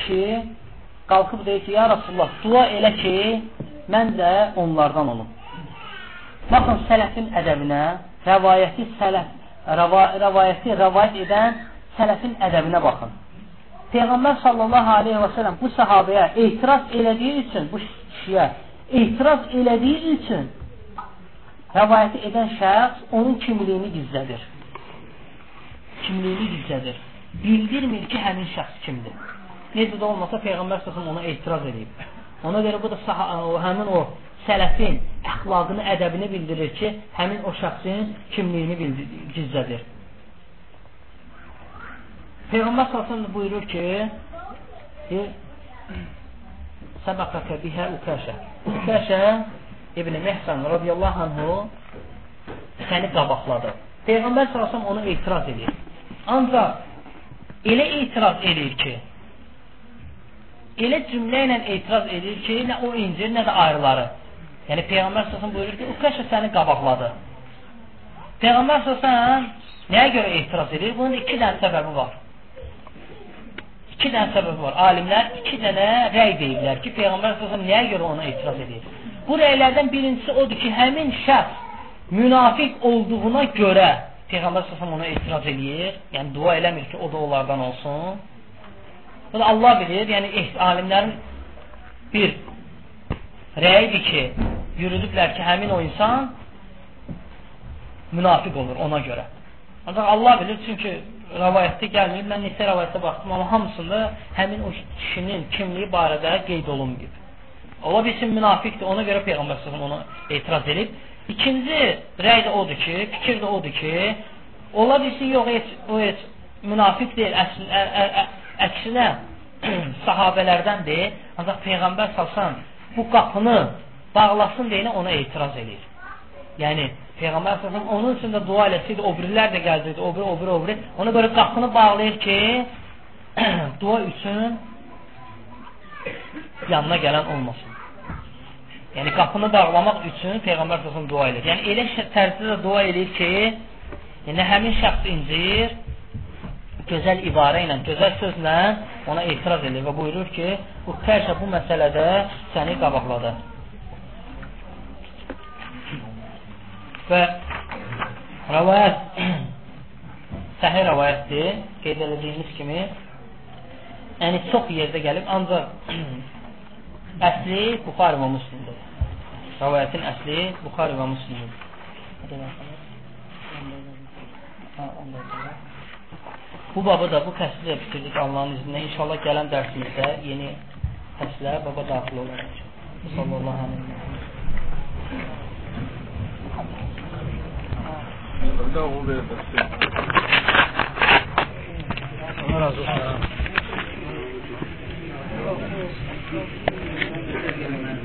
ki, qalxıb deyir ki, ya Rasulullah, dua elə ki, mən də onlardan olum. Baxın, sələfin ədəbinə, rəvayəti sələf, rəva, rəvayəti rəvayət edən sələfin ədəbinə baxın. Peyğəmbər sallallahu aleyhi və sələm bu səhabəyə etiraz elədiyi üçün, bu kişiyə etiraz elədiyi üçün rəvayəti edən şəxs onun kimliyini gizlədir. Kimliyini gizlədir. Bildirmir ki, həmin şəxs kimdir. Necə də olmasa Peyğəmbər səsəm ona etiraz edib. Ona görə bu da o, həmin o sələfin əxlaqını, ədəbini bildirir ki, həmin o şəxsin kimliyini gizlədir. Peyğəmbər səsəm buyurur ki, səbəqəkə bihə ukəşə. Ukəşə İbn Məhsən radiyallahu anhu səni qabaqladı. Peyğəmbər səsəm ona etiraz edir. Ancaq elə etiraz edir ki, elə cümlə ilə etiraz edir ki, nə o incir, nə də ayrıları. Yəni Peyğəmbər sallallahu buyurur ki, Uqaşa səni qabaqladı. Peyğəmbər sallallahu nəyə görə etiraz edir? Bunun iki dənə səbəbi var. İki dənə səbəbi var. Alimlər iki dənə rəy deyiblər ki, Peyğəmbər sallallahu nəyə görə ona etiraz edir? Bu rəylərdən birincisi odur ki, həmin şəxs münafiq olduğuna görə Peyğəmbər sallallahu ona etiraz edir. Yəni dua eləmir ki, o da onlardan olsun. Bunu Allah bilir, yəni alimlərin bir rəyidir ki, yürüdüblər ki, həmin o insan münafiq olur ona görə. Ancaq Allah bilir, çünki rəvayətdə gəlmir. Mən neçə rəvayətdə baxdım, amma hamısında həmin o kişinin kimliyi barədə qeyd olunmayıb. Ola bilsin münafiqdir, ona görə Peyğəmbər s.ə.v ona etiraz edib. İkinci rəy də odur ki, fikir də odur ki, ola bilsin, yox, heç, o heç münafiq deyil, əslində, əksinə sahabələrdəndir. Ancaq Peyğəmbər salsan bu qapını bağlasın deyinə ona etiraz edir. Yəni Peyğəmbər salsan onun üçün də dua eləsəydi, o birilər də gəlsəydi, o biri, o biri, o biri. Ona görə qapını bağlayır ki, dua üçün yanına gələn olmasın. Yəni qapını bağlamaq üçün Peyğəmbər salsan dua edir. Yəni elə tərzdə də dua edir ki, yəni həmin şəxs incir, gözəl ibarə ilə, gözəl sözlə ona etiraz edir və buyurur ki, bu xərşə bu məsələdə səni qabaqladı. Və rəvayət səhih rəvayətdir, qeyd edildiyimiz kimi. Yəni çox yerdə gəlib, ancaq əsli Buxari və Müslimdir. Rəvayətin əsli Buxari və Müslimdir. Bu babı da bu fəsli bitirdik Allahın izni ilə. İnşallah gələn dərsimizdə yeni fəslə baba daxil olacaq. Sallallahu aleyhi ve sellem. Thank you.